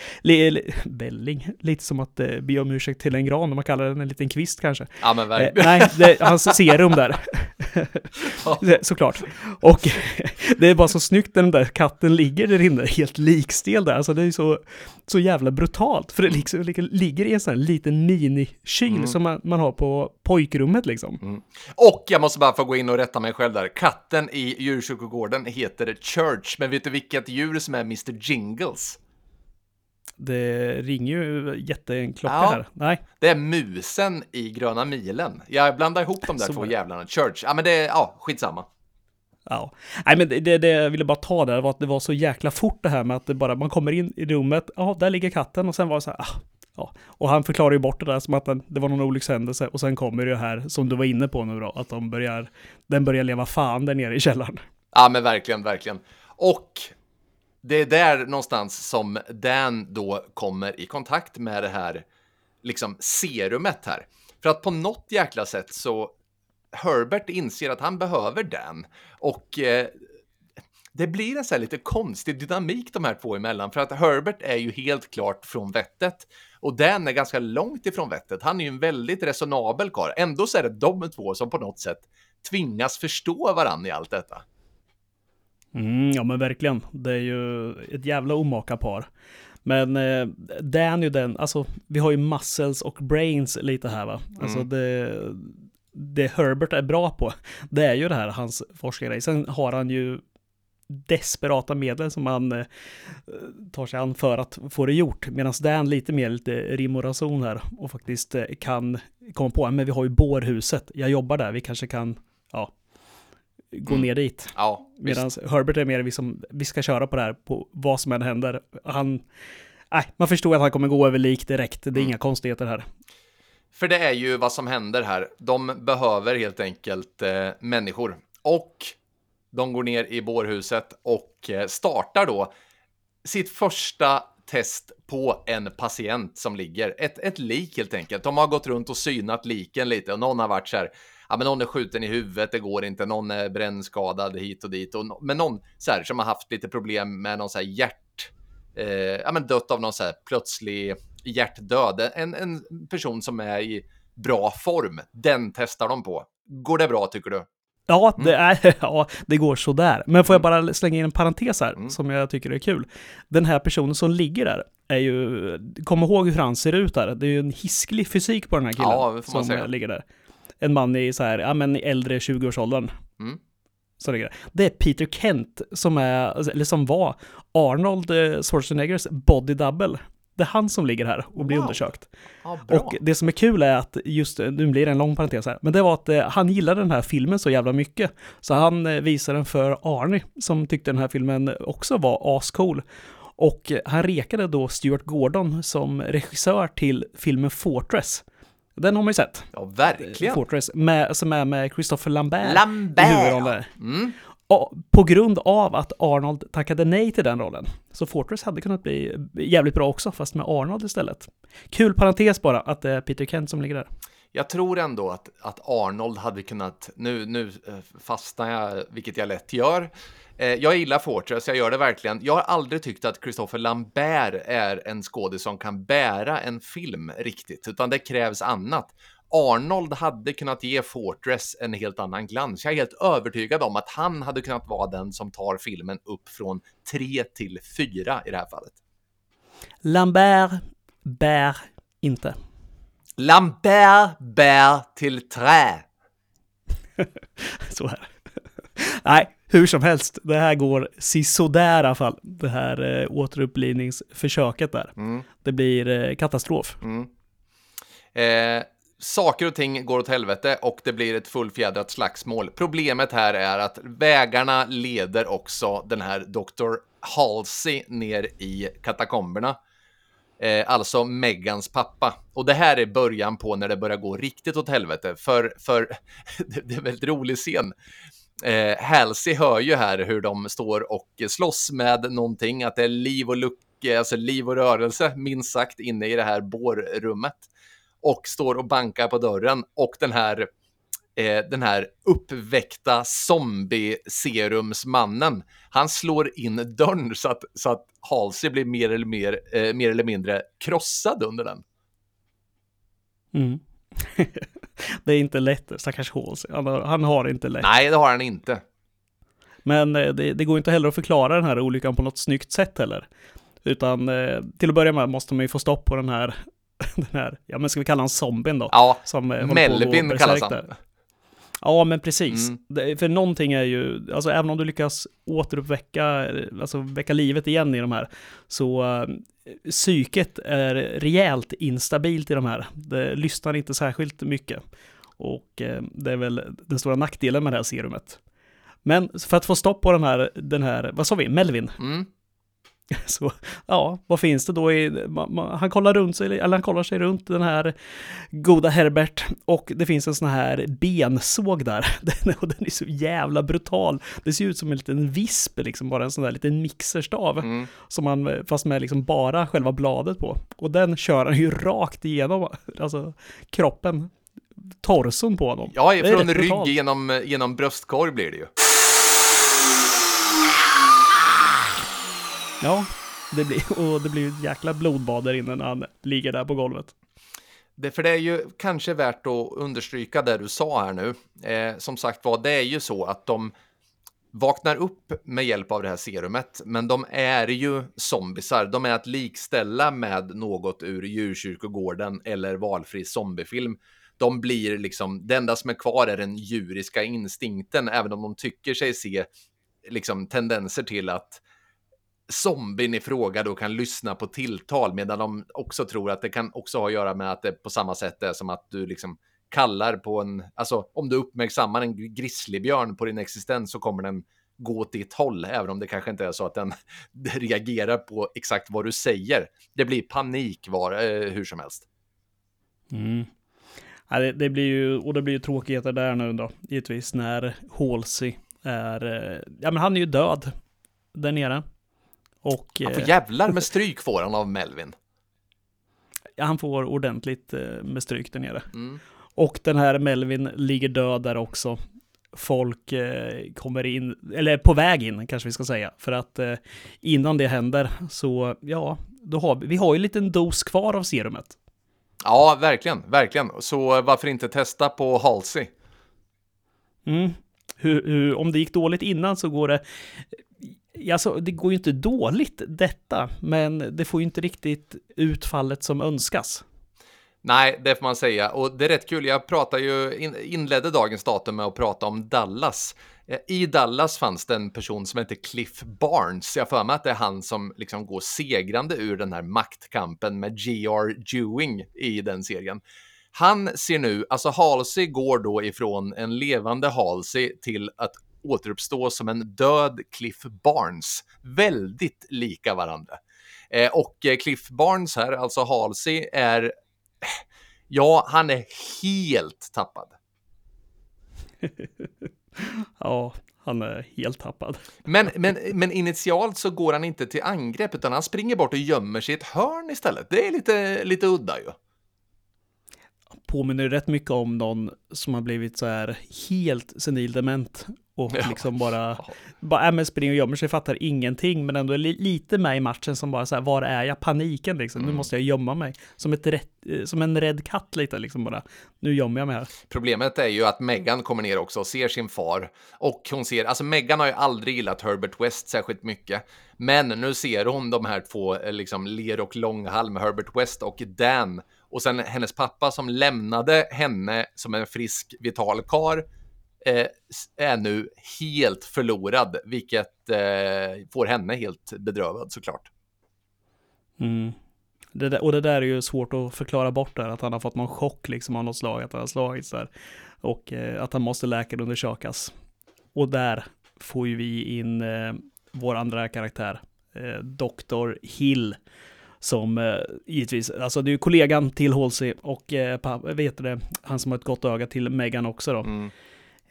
Speaker 2: Välling. Lite som att eh, be om ursäkt till en gran, om man kallar den en liten kvist kanske.
Speaker 1: Ja men verkligen.
Speaker 2: Eh, nej, det hans serum där. (laughs) Såklart. Och (laughs) det är bara så snyggt när den där katten ligger där inne, helt likstel där. Alltså det är så, så jävla brutalt. För det liksom, ligger i en sån här liten minikyl mm. som man, man har på pojkrummet liksom. Mm.
Speaker 1: Och jag måste bara få gå in och rätta mig själv där. Katten i djurkyrkogården heter Church, men vet du vilket djur som är Mr Jingles?
Speaker 2: Det ringer ju jätteklocka ja, här. Nej.
Speaker 1: Det är musen i Gröna milen. Jag blandar ihop de där Så två jävlarna. Church. Ja, men det är, ja, skitsamma.
Speaker 2: Ja, nej men det, det jag ville bara ta där var att det var så jäkla fort det här med att det bara, man kommer in i rummet, ja, där ligger katten och sen var det så här, ah, ja. Och han förklarar ju bort det där som att det var någon olyckshändelse och sen kommer det här som du var inne på nu då, att de börjar, den börjar leva fan där nere i källaren.
Speaker 1: Ja, men verkligen, verkligen. Och det är där någonstans som Dan då kommer i kontakt med det här liksom serumet här. För att på något jäkla sätt så Herbert inser att han behöver Dan och eh, det blir en så här lite konstig dynamik de här två emellan för att Herbert är ju helt klart från vettet och Dan är ganska långt ifrån vettet. Han är ju en väldigt resonabel karl. Ändå så är det de två som på något sätt tvingas förstå varandra i allt detta.
Speaker 2: Mm, ja men verkligen. Det är ju ett jävla omaka par. Men eh, Dan är ju den, alltså vi har ju muscles och brains lite här va. Alltså mm. det, det Herbert är bra på, det är ju det här hans forskargrej. Sen har han ju desperata medel som han eh, tar sig an för att få det gjort. Medan Dan lite mer lite rim och rason här och faktiskt eh, kan komma på, men vi har ju bårhuset, jag jobbar där, vi kanske kan, ja, gå mm. ner dit.
Speaker 1: Ja,
Speaker 2: Medan Herbert är mer vi som, vi ska köra på det här, på vad som än händer. Han, nej, man förstår att han kommer gå över lik direkt, det är mm. inga konstigheter här.
Speaker 1: För det är ju vad som händer här. De behöver helt enkelt eh, människor. Och de går ner i bårhuset och eh, startar då sitt första test på en patient som ligger. Ett, ett lik helt enkelt. De har gått runt och synat liken lite och någon har varit så här. Ja, men någon är skjuten i huvudet, det går inte. Någon är brännskadad hit och dit. Och, men någon så här, som har haft lite problem med någon så här hjärt... Eh, ja, men dött av någon så här plötslig hjärtdöd. En, en person som är i bra form, den testar de på. Går det bra tycker du?
Speaker 2: Ja, det, mm. är, (laughs) ja, det går sådär. Men får jag mm. bara slänga in en parentes här, mm. som jag tycker är kul. Den här personen som ligger där, är ju, kom ihåg hur han ser ut där. Det är ju en hisklig fysik på den här killen ja, som säga. ligger där. En man i så här, ja men äldre 20-årsåldern. Mm. Så det, det är Peter Kent som är, eller som var Arnold eh, Schwarzeneggers body double det är han som ligger här och blir wow. undersökt. Ja, och det som är kul är att just, nu blir det en lång parentes här, men det var att eh, han gillade den här filmen så jävla mycket. Så han eh, visade den för Arnie, som tyckte den här filmen också var ascool. Och han rekade då Stuart Gordon som regissör till filmen Fortress. Den har man ju sett.
Speaker 1: Ja, verkligen.
Speaker 2: Fortress, med, som är med Christopher Lambert,
Speaker 1: Lambert. i huvudrollen.
Speaker 2: Mm på grund av att Arnold tackade nej till den rollen. Så Fortress hade kunnat bli jävligt bra också, fast med Arnold istället. Kul parentes bara, att det är Peter Kent som ligger där.
Speaker 1: Jag tror ändå att, att Arnold hade kunnat, nu, nu eh, fastnar jag, vilket jag lätt gör. Eh, jag gillar Fortress, jag gör det verkligen. Jag har aldrig tyckt att Christopher Lambert är en skådis som kan bära en film riktigt, utan det krävs annat. Arnold hade kunnat ge Fortress en helt annan glans. Jag är helt övertygad om att han hade kunnat vara den som tar filmen upp från tre till fyra i det här fallet.
Speaker 2: Lambert bär inte.
Speaker 1: Lambert bär till trä. (laughs)
Speaker 2: Så är det. Nej, hur som helst, det här går sisådär i alla fall. Det här eh, återupplivningsförsöket där.
Speaker 1: Mm.
Speaker 2: Det blir eh, katastrof.
Speaker 1: Mm. Eh, saker och ting går åt helvete och det blir ett fullfjädrat slagsmål. Problemet här är att vägarna leder också den här Dr. Halsey ner i katakomberna. Eh, alltså Megans pappa. Och det här är början på när det börjar gå riktigt åt helvete. För, för (laughs) det är en väldigt rolig scen. Eh, Halsey hör ju här hur de står och slåss med någonting, att det är liv och luck, eh, alltså liv och rörelse, minst sagt, inne i det här bårrummet. Och står och bankar på dörren och den här eh, den här uppväckta zombie-serumsmannen, han slår in dörren så att, så att Halsey blir mer eller, mer, eh, mer eller mindre krossad under den.
Speaker 2: Mm. (laughs) (laughs) det är inte lätt, stackars Halsey. Han han har inte lätt.
Speaker 1: Nej, det har han inte.
Speaker 2: Men eh, det, det går inte heller att förklara den här olyckan på något snyggt sätt heller. Utan eh, till att börja med måste man ju få stopp på den här, (laughs) den här, ja men ska vi kalla honom zombien då?
Speaker 1: Ja,
Speaker 2: eh,
Speaker 1: Melvin kallas han.
Speaker 2: Ja, men precis.
Speaker 1: Mm.
Speaker 2: Det, för någonting är ju, alltså även om du lyckas återuppväcka, alltså väcka livet igen i de här, så uh, psyket är rejält instabilt i de här. Det lyssnar inte särskilt mycket. Och uh, det är väl den stora nackdelen med det här serumet. Men för att få stopp på den här, den här vad sa vi, Melvin?
Speaker 1: Mm. (laughs)
Speaker 2: Så ja, vad finns det då i, man, man, han kollar runt sig, eller han kollar sig runt den här goda Herbert och det finns en sån här bensåg där. (laughs) Den, och den är så jävla brutal. Det ser ut som en liten visp, liksom bara en sån där liten mixerstav.
Speaker 1: Mm.
Speaker 2: Som man, fast med liksom bara själva bladet på. Och den kör han ju rakt igenom, alltså kroppen, torson på honom.
Speaker 1: Ja, från rygg genom, genom bröstkorg blir det ju.
Speaker 2: Ja, det blir, (laughs) och det blir ju ett jäkla blodbad där inne när han ligger där på golvet.
Speaker 1: Det, för det är ju kanske värt att understryka det du sa här nu. Eh, som sagt var, det är ju så att de vaknar upp med hjälp av det här serumet, men de är ju zombisar. De är att likställa med något ur djurkyrkogården eller valfri zombiefilm. De blir liksom, det enda som är kvar är den djuriska instinkten, även om de tycker sig se liksom tendenser till att zombien i fråga då kan lyssna på tilltal medan de också tror att det kan också ha att göra med att det på samma sätt är som att du liksom kallar på en, alltså om du uppmärksammar en grizzlybjörn på din existens så kommer den gå åt ditt håll, även om det kanske inte är så att den (laughs) reagerar på exakt vad du säger. Det blir panik var, eh, hur som helst.
Speaker 2: Mm. Ja, det, det blir ju, och det blir ju tråkigheter där nu då, givetvis, när Halsey är, eh, ja men han är ju död där nere. Och
Speaker 1: Han får
Speaker 2: eh,
Speaker 1: jävlar med (laughs) stryk får han av Melvin.
Speaker 2: han får ordentligt eh, med stryk där nere.
Speaker 1: Mm.
Speaker 2: Och den här Melvin ligger död där också. Folk eh, kommer in, eller på väg in kanske vi ska säga. För att innan det händer så, ja, då har vi, vi har ju en liten dos kvar av serumet.
Speaker 1: Ja, verkligen, verkligen. Så varför inte testa på Halsey?
Speaker 2: Mm. Hur, hur, om det gick dåligt innan så går det... Alltså, det går ju inte dåligt detta, men det får ju inte riktigt utfallet som önskas.
Speaker 1: Nej, det får man säga. Och det är rätt kul. Jag pratade ju, inledde dagens datum med att prata om Dallas. Eh, I Dallas fanns det en person som hette Cliff Barnes. Jag för mig att det är han som liksom går segrande ur den här maktkampen med G.R. Dewing i den serien. Han ser nu, alltså Halsey går då ifrån en levande Halsey till att återuppstå som en död Cliff Barnes. Väldigt lika varandra. Eh, och eh, Cliff Barnes här, alltså Halsey, är Ja, han är helt tappad. (laughs)
Speaker 2: Ja, han är helt tappad.
Speaker 1: Men, men, men initialt så går han inte till angrepp utan han springer bort och gömmer sig i ett hörn istället. Det är lite, lite udda ju.
Speaker 2: Påminner rätt mycket om någon som har blivit så här helt senildement och
Speaker 1: Ja.
Speaker 2: liksom bara, bara äh, men springer och gömmer sig, fattar ingenting, men ändå är li lite med i matchen som bara så här, var är jag? Paniken liksom, nu
Speaker 1: Mm.
Speaker 2: måste jag gömma mig. Som, ett rätt, eh, som en rädd katt lite liksom bara, nu gömmer jag mig här.
Speaker 1: Problemet är ju att Meghan kommer ner också och ser sin far. Och hon ser, alltså Meghan har ju aldrig gillat Herbert West särskilt mycket. Men nu ser hon de här två, eh, liksom Ler och Långhall med Herbert West och Dan. Och sen hennes pappa som lämnade henne som en frisk, vital kar eh, är nu helt förlorad, vilket eh, får henne helt bedrövad såklart.
Speaker 2: Mm. Det där, och det där är ju svårt att förklara bort där, att han har fått någon chock liksom av något slag, att han har slagits där. Och eh, att han måste läkarundersökas. Och där får ju vi in eh, vår andra karaktär, eh, Dr. Hill. Som eh, givetvis, alltså det är ju kollegan till Halsey och eh, vet det, han som har ett gott öga till Megan också då.
Speaker 1: Mm.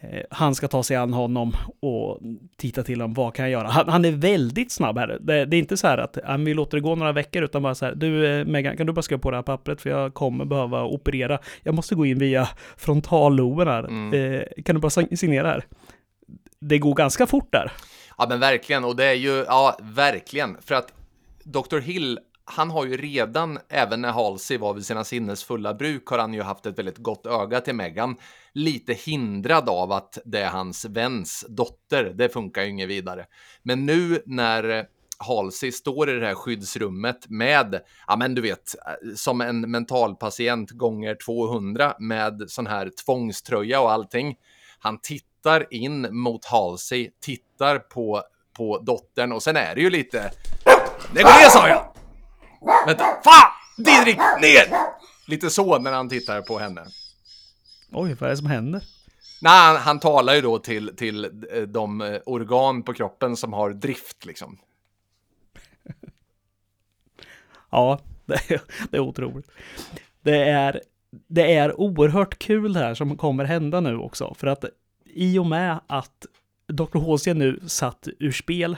Speaker 2: Eh, Han ska ta sig an honom och titta till honom, vad kan jag göra? Han, han är väldigt snabb här. Det, det är inte så här att vi låter det gå några veckor, utan bara så här, du eh, Megan, kan du bara skriva på det här pappret för jag kommer behöva operera. Jag måste gå in via frontalloben här.
Speaker 1: Mm.
Speaker 2: Eh, kan du bara sign- signera här? Det går ganska fort där.
Speaker 1: Ja, men verkligen. Och det är ju, ja, verkligen. För att Dr. Hill, han har ju redan, även när Halsey var vid sina sinnesfulla bruk, har han ju haft ett väldigt gott öga till Meghan. Lite hindrad av att det är hans väns dotter. Det funkar ju inget vidare. Men nu när eh, Halsey står i det här skyddsrummet med, ja men du vet, eh, som en mentalpatient gånger 200 med sån här tvångströja och allting. Han tittar in mot Halsey, tittar på, på dottern och sen är det ju lite... Det går ner sa jag! Vänta, fan! Didrik, ner! Lite så när han tittar på henne.
Speaker 2: Oj, vad är det som händer?
Speaker 1: Nej, han, han talar ju då till, till eh, de eh, organ på kroppen som har drift liksom. (laughs)
Speaker 2: Ja, det är, det är otroligt. Det är, det är oerhört kul det här som kommer hända nu också. För att i och med att Dr. HC nu satt ur spel,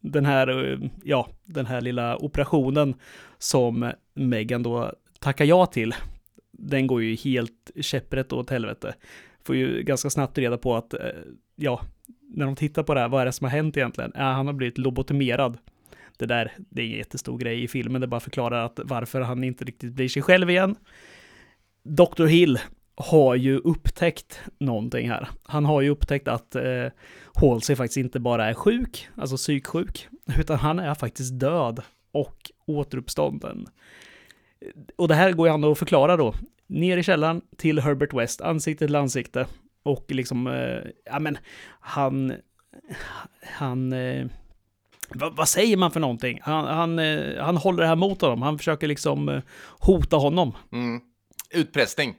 Speaker 2: den här, eh, ja, den här lilla operationen som Megan då tackar ja till, den går ju helt käpprätt åt helvete. Får ju ganska snabbt reda på att, eh, ja, när de tittar på det här, vad är det som har hänt egentligen? Ja, han har blivit lobotomerad det där, det är en jättestor grej i filmen, det bara förklarar att varför han inte riktigt blir sig själv igen. Dr. Hill har ju upptäckt någonting här. Han har ju upptäckt att eh, Halsey faktiskt inte bara är sjuk, alltså psyksjuk, utan han är faktiskt död och återuppstånden. Och det här går ju han att förklara då. Ner i källaren till Herbert West, ansikte till ansikte. Och liksom, eh, ja men, han, han, eh, vad, vad säger man för någonting? Han, han, eh, han håller det här mot honom. Han försöker liksom eh, hota honom.
Speaker 1: Mm. Utpressning.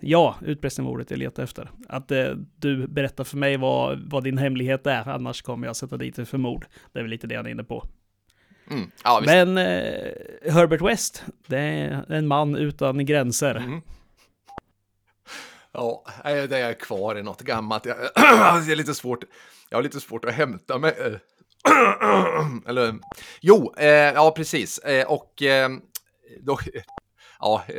Speaker 2: Ja, utpressning var ordet jag letade efter. Att eh, du berättar för mig vad, vad din hemlighet är, annars kommer jag sätta dit dig för mord. Det är väl lite det han är inne på.
Speaker 1: Mm. Ja.
Speaker 2: Men eh, Herbert West, det är en man utan gränser.
Speaker 1: Mm. Ja, det är kvar i något gammalt. Jag, (clears throat) det är lite svårt. Jag har lite svårt att hämta mig. eh. (clears throat) Eller, jo, eh, ja precis. Eh, och eh, då, ja. (laughs)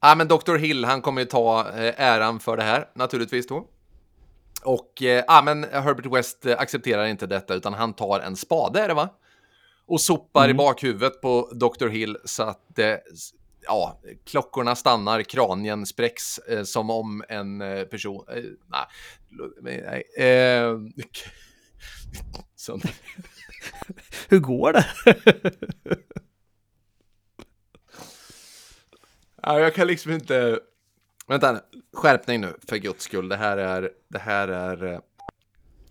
Speaker 1: ja, men Dr. Hill, han kommer ju ta eh, äran för det här naturligtvis då. Och eh, ja, men Herbert West eh, accepterar inte detta utan han tar en spade är det va? Och sopar i bakhuvudet på Dr. Hill så att det ja, klockorna stannar, kranien spräcks eh, som om en eh, person... Eh, nej, nej, (laughs)
Speaker 2: Hur går det? (laughs)
Speaker 1: ja, jag kan liksom inte... Vänta, nu. skärpning nu, för guds skull. Det här är... Det här är... Eh,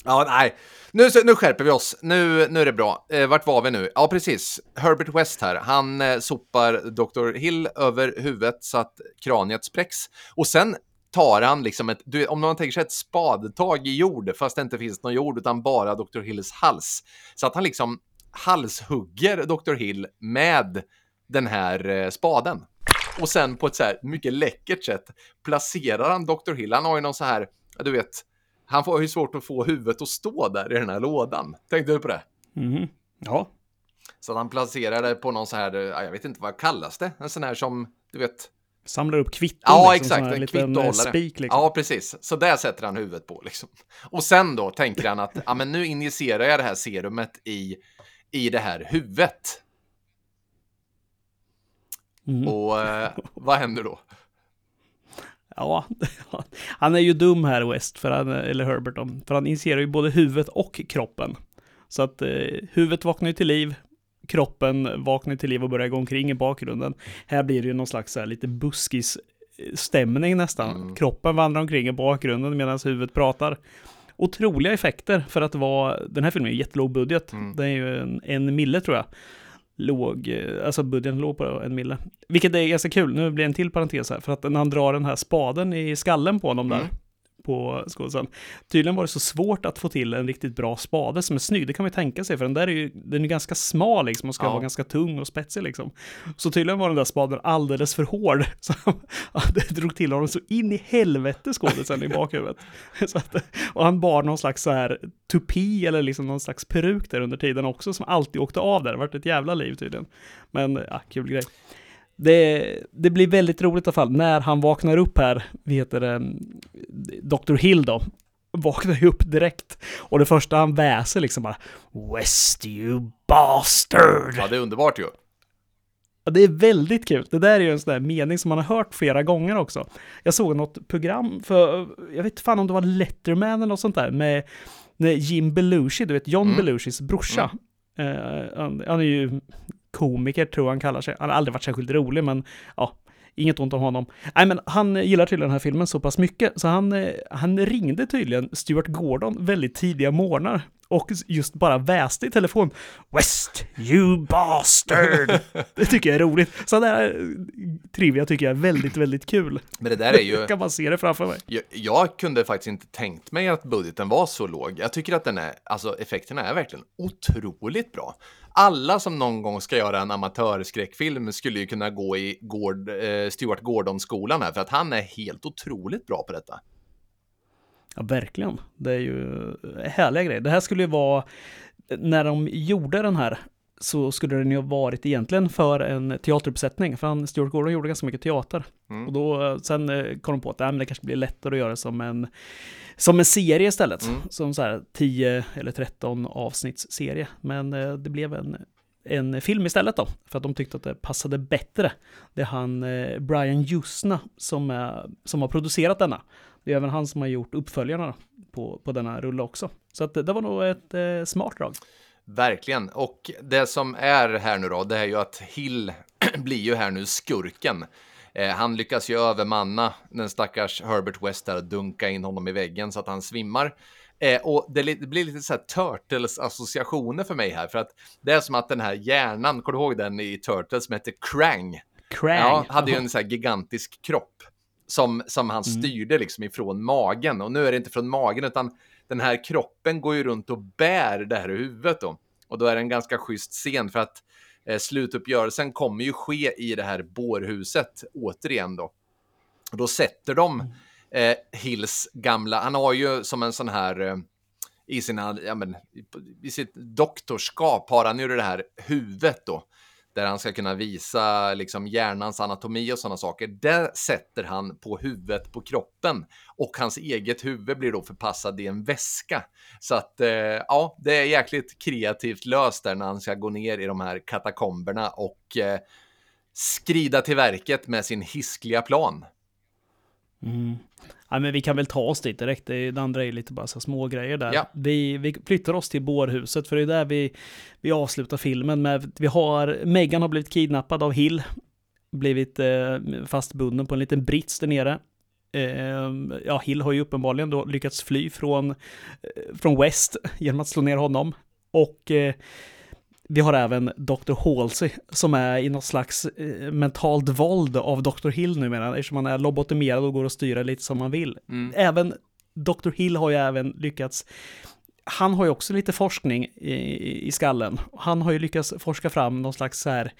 Speaker 1: ja, nej. Nu, nu skärper vi oss. Nu, nu är det bra. Eh, vart var vi nu? Ja, precis. Herbert West här. Han eh, sopar Dr. Hill över huvudet så att kraniet spräcks. Och sen tar han liksom ett, du, om man tänker sig ett spadtag i jord, fast det inte finns någon jord, utan bara Dr. Hills hals. Så att han liksom halshugger Dr. Hill med den här eh, spaden. Och sen på ett så här mycket läckert sätt placerar han Dr. Hill. Han har ju någon så här, du vet, han får ju svårt att få huvudet att stå där i den här lådan. Tänkte du på det?
Speaker 2: Mhm. Ja,
Speaker 1: Så att han placerar det på någon så här, ja, jag vet inte vad kallas det? En sån här som du vet.
Speaker 2: Samlar upp kvitton.
Speaker 1: Ja,
Speaker 2: liksom,
Speaker 1: exakt. En kvittohållare.
Speaker 2: Spik, liksom.
Speaker 1: Ja, precis. Så där sätter han huvudet på liksom. Och sen då tänker han att ja, men nu injicerar jag det här serumet i, i det här huvudet.
Speaker 2: Mm.
Speaker 1: Och eh, vad händer då?
Speaker 2: Ja, (laughs) han är ju dum här West, för han, eller Herbert, för han injicerar ju både huvudet och kroppen. Så att eh, huvudet vaknar ju till liv, kroppen vaknar till liv och börjar gå omkring i bakgrunden. Här blir det ju någon slags här, lite buskis stämning nästan.
Speaker 1: Mm.
Speaker 2: Kroppen vandrar omkring i bakgrunden medan huvudet pratar. Otroliga effekter för att vara, den här filmen är ju jättelåg budget.
Speaker 1: Mm.
Speaker 2: Det är ju en, en mille tror jag. Låg, eh, alltså budgeten låg på en mille. Vilket är ganska kul, nu blir det en till parentes här, för att när han drar den här spaden i skallen på honom där,
Speaker 1: mm
Speaker 2: på skådisen. Tydligen var det så svårt att få till en riktigt bra spade som är snygg, det kan man ju tänka sig, för den där är ju, den är ganska smal liksom och ska
Speaker 1: Ja.
Speaker 2: vara ganska tung och spetsig liksom. Så tydligen var den där spaden alldeles för hård, (laughs) så det drog till honom så in i helvete skådisen i bakhuvudet. Så att, och han bar någon slags så här tupi eller liksom någon slags peruk där under tiden också som alltid åkte av där. Det vart ett jävla liv tydligen. Men ja, kul grej. Det, det blir väldigt roligt i alla fall när han vaknar upp här, vi heter det, Dr. Hill då, (laughs) vaknar ju upp direkt. Och det första han väser liksom bara West you bastard!
Speaker 1: Ja, det är underbart ju.
Speaker 2: Ja, det är väldigt kul. Det där är ju en sån där mening som man har hört flera gånger också. Jag såg något program för, jag vet fan om det var Letterman eller något sånt där, med, Jim Belushi, du vet John
Speaker 1: Mm.
Speaker 2: Belushis brorsa. Eh, han, han är ju komiker tror jag han kallar sig. Han har aldrig varit särskilt rolig, men ja, inget ont om honom. Nej, men han gillar tydligen den här filmen så pass mycket, så han, eh, han ringde tydligen Stuart Gordon väldigt tidiga morgnar och just bara väste i telefon. West, you bastard! (laughs) Det tycker jag är roligt. Så där eh, trivia tycker jag är väldigt, väldigt kul.
Speaker 1: Men det där är ju... (laughs)
Speaker 2: kan man se det framför mig.
Speaker 1: Jag, jag kunde faktiskt inte tänkt mig att budgeten var så låg. Jag tycker att den är, alltså effekterna är verkligen otroligt bra. Alla som någon gång ska göra en amatörskräckfilm skulle ju kunna gå i Gord, eh, Stuart Gordon-skolan här, för att han är helt otroligt bra på detta.
Speaker 2: Ja, verkligen. Det är ju härliga grejer. Det här skulle ju vara, när de gjorde den här, så skulle den ju ha varit egentligen för en teateruppsättning, för han, Stuart Gordon gjorde ganska mycket teater.
Speaker 1: Mm.
Speaker 2: Och då, sen eh, kom de på att äh, det kanske blir lättare att göra som en, som en serie istället.
Speaker 1: Mm.
Speaker 2: Som så här 10 eller 13 avsnittsserie. Men eh, det blev en, en film istället då, för att de tyckte att det passade bättre. Det är han eh, Brian Jusna som, är, som har producerat denna. Det är även han som har gjort uppföljarna på, på denna rulle också. Så att det, var nog ett eh, smart drag.
Speaker 1: Verkligen. Och det som är här nu då, det är ju att Hill (clears throat) blir ju här nu skurken. Eh, han lyckas ju övermanna den stackars Herbert West där dunka in honom i väggen så att han svimmar. Eh, och det, det blir lite så här Turtles-associationer för mig här, för att det är som att den här hjärnan, kommer du ihåg den i Turtles som heter Krang?
Speaker 2: Krang.
Speaker 1: Ja, hade ju en (laughs) så här gigantisk kropp som, som han
Speaker 2: Mm.
Speaker 1: styrde liksom ifrån magen. Och nu är det inte från magen, utan den här kroppen går ju runt och bär det här huvudet då. Och då är det en ganska schysst scen för att eh, slutuppgörelsen kommer ju ske i det här bårhuset återigen då. Och då sätter de eh, Hills gamla, han har ju som en sån här eh, i sina, ja men, i- i sitt doktorskap har han ju det här huvudet då. Där han ska kunna visa liksom hjärnans anatomi och sådana saker. Det sätter han på huvudet på kroppen. Och hans eget huvud blir då förpassad i en väska. Så att, eh, ja, det är jäkligt kreativt löst där när han ska gå ner i de här katakomberna och eh, skrida till verket med sin hiskliga plan.
Speaker 2: Mm. Ja, men vi kan väl ta oss dit direkt. Det, andra är lite bara så små grejer där.
Speaker 1: Ja.
Speaker 2: Vi, vi flyttar oss till bårhuset, för det är där vi, vi avslutar filmen med. Vi har, Megan har blivit kidnappad av Hill. Blivit eh, fastbunden på en liten brits där nere. Eh, ja, Hill har ju uppenbarligen då lyckats fly från, eh, från West (laughs) genom att slå ner honom. Och eh, vi har även Dr. Halsey som är i något slags eh, mentalt våld av Dr. Hill numera, eftersom han är lobotomerad och går att styra lite som man vill.
Speaker 1: Mm.
Speaker 2: Även Dr. Hill har ju även lyckats han har ju också lite forskning i, i skallen. Han har ju lyckats forska fram någon slags så här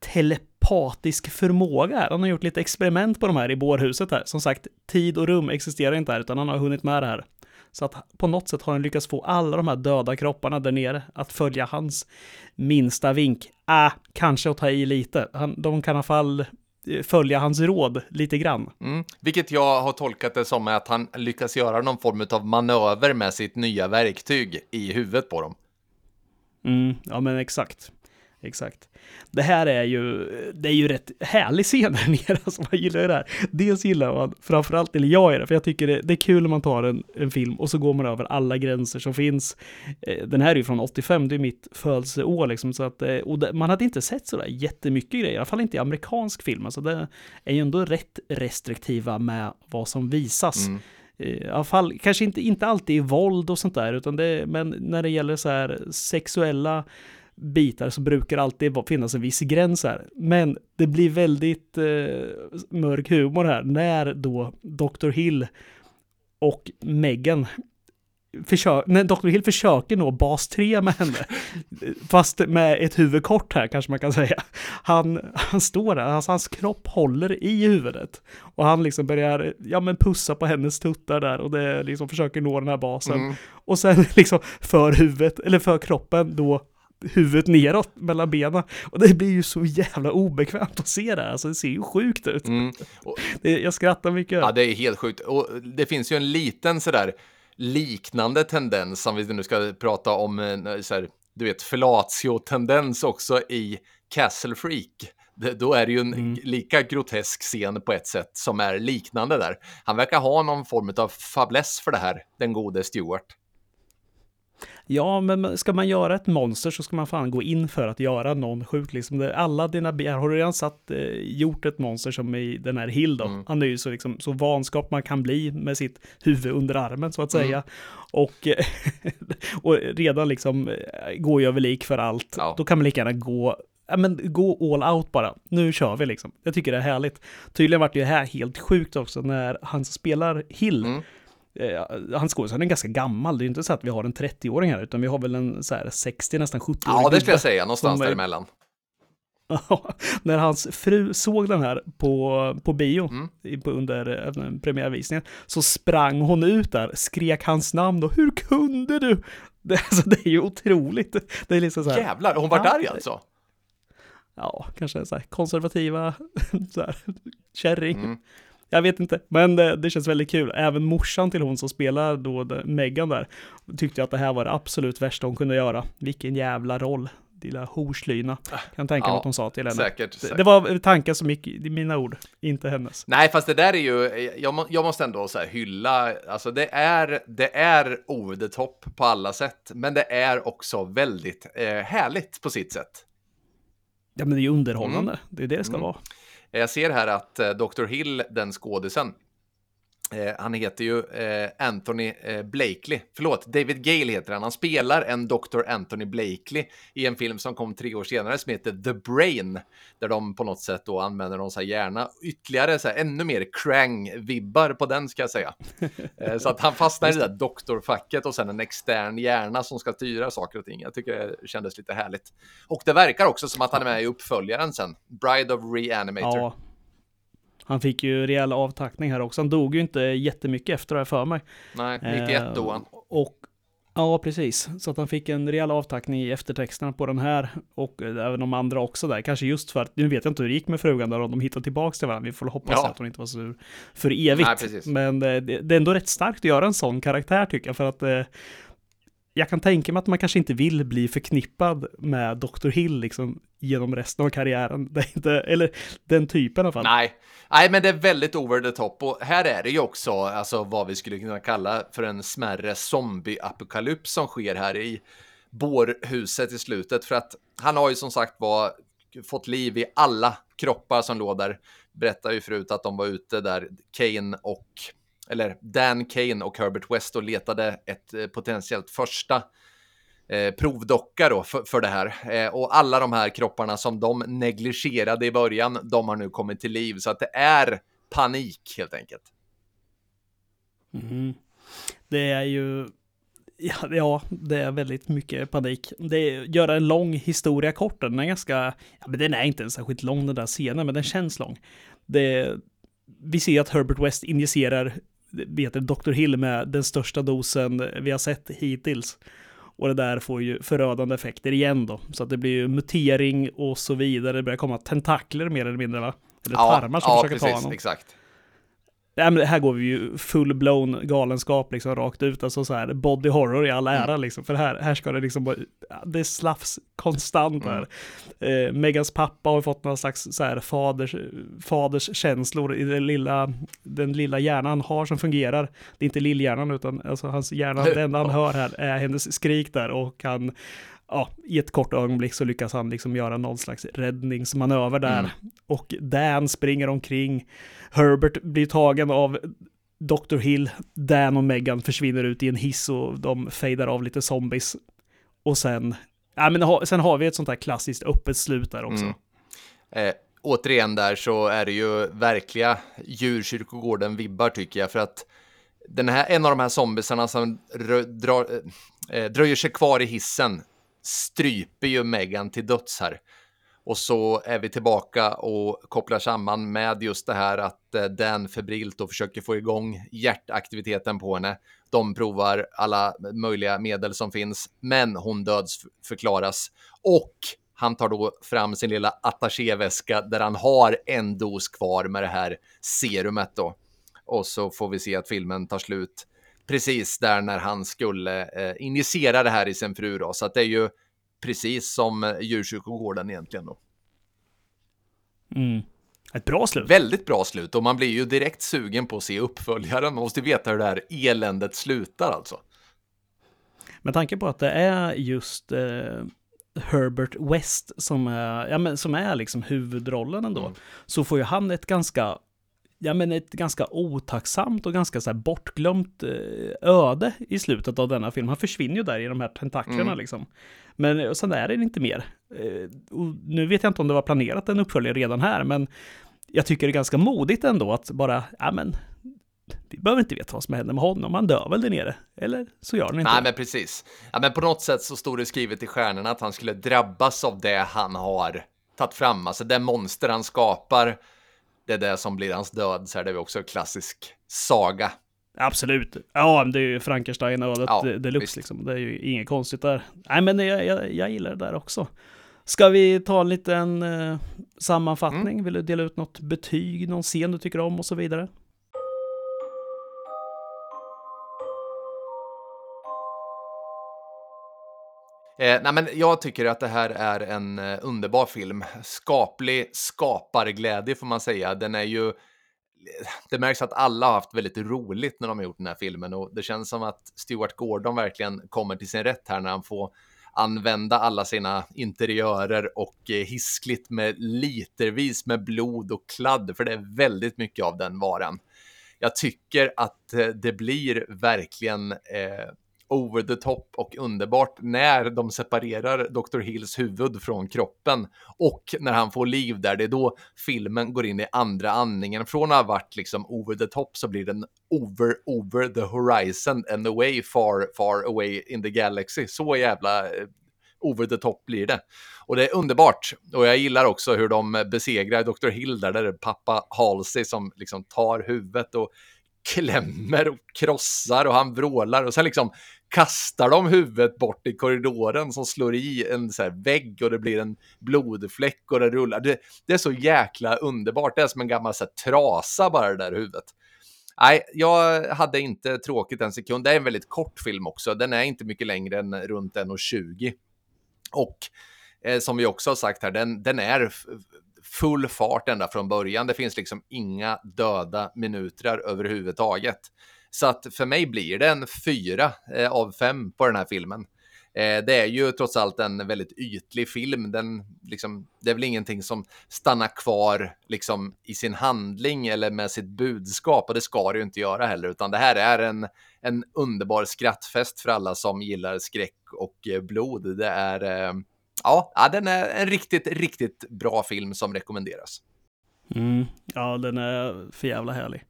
Speaker 2: telepatisk förmåga. Han har gjort lite experiment på de här i bårhuset här. Som sagt, tid och rum existerar inte här, utan han har hunnit med det här. Så att på något sätt har han lyckats få alla de här döda kropparna där nere att följa hans minsta vink. Äh, kanske att ta i lite. Han, de kan i alla fall eh, följa hans råd lite grann.
Speaker 1: Mm. Vilket jag har tolkat det som att han lyckas göra någon form av manöver med sitt nya verktyg i huvudet på dem.
Speaker 2: Mm, ja men exakt. Exakt. Det här är ju, det är ju rätt härlig scen där nere, (laughs) alltså man gillar det här. Dels gillar man, framförallt, eller jag är det, för jag tycker det, det är kul när man tar en, en film och så går man över alla gränser som finns. Eh, den här är ju från 85, det är mitt födelseår liksom, så att, eh, och det, man hade inte sett sådär jättemycket grejer, i alla fall inte i amerikansk film, alltså det är ju ändå rätt restriktiva med vad som visas. Mm i alla fall, kanske inte, inte alltid i våld och sånt där, utan det, men när det gäller så här sexuella bitar så brukar det alltid finnas en viss gräns här. Men det blir väldigt eh, mörk humor här när då Dr. Hill och Megan försöker, när Dr. Hill försöker nå bas 3 med henne, (laughs) fast med ett huvud kort här kanske man kan säga. Han, han står där, alltså hans kropp håller i huvudet och han liksom börjar, ja men pussa på hennes tuttar där och det liksom försöker nå den här basen. Mm. Och sen (laughs) liksom för huvudet, eller för kroppen då huvudet neråt mellan benen. Och det blir ju så jävla obekvämt att se det här. Alltså det ser ju sjukt ut. Mm. Och, (laughs) det, jag skrattar mycket.
Speaker 1: Ja, det är helt sjukt. Och det finns ju en liten sådär liknande tendens, om vi nu ska prata om eh, här, du vet, fellatio-tendens också i Castle Freak. Det, då är det ju en mm. lika grotesk scen på ett sätt som är liknande där. Han verkar ha någon form av fabless för det här, den gode Stewart.
Speaker 2: Ja, men ska man göra ett monster så ska man fan gå in för att göra någon sjuk. Liksom. Alla dina begär, har du redan satt, eh, gjort ett monster som i den här Hill då? Mm. Han är ju så, liksom, så vanskap man kan bli med sitt huvud under armen så att mm. säga. Mm. Och, (laughs) och redan liksom eh, går ju över lik för allt. Ja. Då kan man lika gärna gå ja, men gå all out bara. Nu kör vi liksom. Jag tycker det är härligt. Tydligen vart det här helt sjukt också när han spelar Hill. Mm eh, hans skådespelare är ganska gammal. Det är inte så att vi har en 30-åring här, utan vi har väl en så här 60, nästan 70 åring
Speaker 1: Ja, det skulle jag säga, någonstans däremellan. (laughs)
Speaker 2: när hans fru såg den här på, på bio mm. på, under äh, premiärvisningen så sprang hon ut där, skrek hans namn och hur kunde du? (laughs) Det, alltså, det är ju otroligt. Det är liksom så här,
Speaker 1: Jävlar, hon var arg alltså?
Speaker 2: Ja, kanske så här konservativa (laughs) så här, kärring. Mm. Jag vet inte, men det, det, känns väldigt kul. Även morsan till hon som spelar då Megan där tyckte att det här var det absolut värsta hon kunde göra. Vilken jävla roll lilla horslyna. Kan tänka mig ja, att hon sa till henne.
Speaker 1: Säkert, säkert.
Speaker 2: Det var tankar som gick i mina ord, inte hennes.
Speaker 1: Nej, fast det där är ju, jag, jag måste ändå så hylla, alltså det är, det är over the top på alla sätt, men det är också väldigt eh, härligt på sitt sätt.
Speaker 2: Ja, men det är ju underhållande, mm. det är det det ska mm. vara.
Speaker 1: Eh, jag ser här att eh, Dr. Hill, den skådisen, Eh, han heter ju eh, Anthony eh, Blakely. Förlåt, David Gale heter han. Han spelar en Dr. Anthony Blakely i en film som kom tre år senare som heter The Brain. Där de på något sätt då använder någon så här hjärna. Ytterligare så här, ännu mer Krang-vibbar på den ska jag säga. (laughs) Eh, så att han fastnar i det där doktorfacket och sen en extern hjärna som ska styra saker och ting. Jag tycker det kändes lite härligt. Och det verkar också som att han är med i uppföljaren sen. Bride of Reanimator. Ja.
Speaker 2: Han fick ju rejäl avtackning här också. Han dog ju inte jättemycket efter det här för mig.
Speaker 1: Nej, 91 eh, dog han.
Speaker 2: Och Ja, precis. Så att han fick en rejäl avtackning i eftertexterna på den här och även de andra också där. Kanske just för att, nu vet jag inte hur det gick med frugan där, om de hittade tillbaka till varandra. Vi får hoppas ja. att hon inte var sur för evigt. Nej, Men eh, det, det, är ändå rätt starkt att göra en sån karaktär tycker jag, för att eh, jag kan tänka mig att man kanske inte vill bli förknippad med Dr. Hill liksom genom resten av karriären. Det är inte, eller den typen i alla fall.
Speaker 1: Nej. Nej, men det är väldigt over the top och här är det ju också alltså vad vi skulle kunna kalla för en smärre zombieapokalyps som sker här i bårhuset i slutet för att han har ju som sagt var fått liv i alla kroppar som låg där. Berättade ju förut att de var ute där, Kane och eller Dan Kane och Herbert West och letade ett eh, potentiellt första eh, provdocka då för, för det här. Eh, och alla de här kropparna som de negligerade i början, de har nu kommit till liv. Så att det är panik helt enkelt.
Speaker 2: Mm. Det är ju, ja, ja, det är väldigt mycket panik. Det gör en lång historia kort, den är ganska, ja, men den är inte särskilt lång den där scenen, men den känns lång. Det, vi ser att Herbert West injicerar vet Dr. Hill med den största dosen vi har sett hittills. Och det där får ju förödande effekter igen då. Så att det blir ju mutering och så vidare. Det börjar komma tentakler mer eller mindre va? Eller tarmar som
Speaker 1: ja,
Speaker 2: försöker
Speaker 1: precis,
Speaker 2: ta honom.
Speaker 1: exakt.
Speaker 2: Ja, men här går vi ju full-blown galenskap liksom rakt ut. Alltså så här body horror i all ära
Speaker 1: Mm.
Speaker 2: liksom. För här, här ska det liksom bara, det är slafs konstant
Speaker 1: Mm.
Speaker 2: här. Eh, Megans pappa har fått någon slags så här faders, faders känslor i den lilla, den lilla hjärnan har som fungerar. Det är inte lillhjärnan utan alltså hans hjärna, det enda han (laughs) hör här är hennes skrik där och han Ja, i ett kort ögonblick så lyckas han liksom göra någon slags räddningsmanöver där.
Speaker 1: Mm.
Speaker 2: Och Dan springer omkring. Herbert blir tagen av Dr. Hill. Dan och Megan försvinner ut i en hiss och de fejdar av lite zombies. Och sen, ja, men sen har vi ett sånt här klassiskt öppet slut där också.
Speaker 1: Mm. Eh, återigen där så är det ju verkliga djurkyrkogården-vibbar tycker jag. För att den här, en av de här zombiesarna som rö, drar, eh, dröjer sig kvar i hissen stryper ju Megan till döds här. Och så är vi tillbaka och kopplar samman med just det här att den Dan febrilt och försöker få igång hjärtaktiviteten på henne. De provar alla möjliga medel som finns, men hon dödsförklaras. Och han tar då fram sin lilla attachéväska där han har en dos kvar med det här serumet då. Och så får vi se att filmen tar slut precis där när han skulle eh, injicera det här i sin fru då. Så att det är ju precis som eh, djurkyrkogården egentligen då.
Speaker 2: Mm. Ett bra slut.
Speaker 1: Väldigt bra slut och man blir ju direkt sugen på att se uppföljaren. Man måste veta hur det här eländet slutar alltså.
Speaker 2: Med tanke på att det är just eh, Herbert West som är, ja, men, som är liksom huvudrollen ändå,
Speaker 1: Mm.
Speaker 2: så får ju han ett ganska Ja men ett ganska otacksamt och ganska så här bortglömt eh, öde i slutet av denna film. Han försvinner ju där i de här tentaklerna
Speaker 1: Mm.
Speaker 2: liksom. Men sen är det inte mer. Eh, och nu vet jag inte om det var planerat en uppföljare redan här, men jag tycker det är ganska modigt ändå att bara, ja men, vi behöver inte veta vad som händer med honom, han dör väl där nere. Eller så gör han inte
Speaker 1: Nej,
Speaker 2: det.
Speaker 1: men precis. Ja, men på något sätt så stod det skrivet i stjärnorna att han skulle drabbas av det han har tagit fram. Alltså det monster han skapar, det är det som blir hans död. Så här, det är också en klassisk saga.
Speaker 2: Absolut. Ja, det är ju Frankenstein-ödet
Speaker 1: Ja,
Speaker 2: de- deluxe liksom. Det är ju inget konstigt där. Nej, men jag, jag, jag gillar det där också. Ska vi ta en liten eh, sammanfattning?
Speaker 1: Mm.
Speaker 2: Vill du dela ut något betyg, någon scen du tycker om och så vidare?
Speaker 1: Eh, nej, men jag tycker att det här är en eh, underbar film. Skaplig skaparglädje får man säga. Den är ju... Eh, det märks att alla har haft väldigt roligt när de har gjort den här filmen och det känns som att Stuart Gordon verkligen kommer till sin rätt här när han får använda alla sina interiörer och eh, hiskligt med litervis med blod och kladd, för det är väldigt mycket av den varan. Jag tycker att eh, det blir verkligen eh, over the top och underbart när de separerar Dr. Hills huvud från kroppen och när han får liv där, det är då filmen går in i andra andningen. Från att ha varit liksom over the top så blir den over, over the horizon and away, far, far away in the galaxy. Så jävla eh, over the top blir det. Och det är underbart. Och jag gillar också hur de besegrar Dr. Hill där, där det är pappa Halsey som liksom tar huvudet och klämmer och krossar och han vrålar och sen liksom kastar de huvudet bort i korridoren som slår i en så här vägg och det blir en blodfläck och det rullar. Det, det är så jäkla underbart. Det är som en gammal så här, trasa bara det där huvudet. Nej, jag hade inte tråkigt en sekund. Det är en väldigt kort film också. Den är inte mycket längre än runt 1.20. Och eh, som vi också har sagt här, den, den är full fart ända från början. Det finns liksom inga döda minuter överhuvudtaget. Så att för mig blir det en fyra eh, av fem på den här filmen. Eh, det är ju trots allt en väldigt ytlig film. Den, liksom, det är väl ingenting som stannar kvar liksom, i sin handling eller med sitt budskap och det ska det ju inte göra heller, utan det här är en, en underbar skrattfest för alla som gillar skräck och eh, blod. Det är, eh, ja, ja, den är en riktigt, riktigt bra film som rekommenderas.
Speaker 2: Mm. Ja, den är för jävla härlig.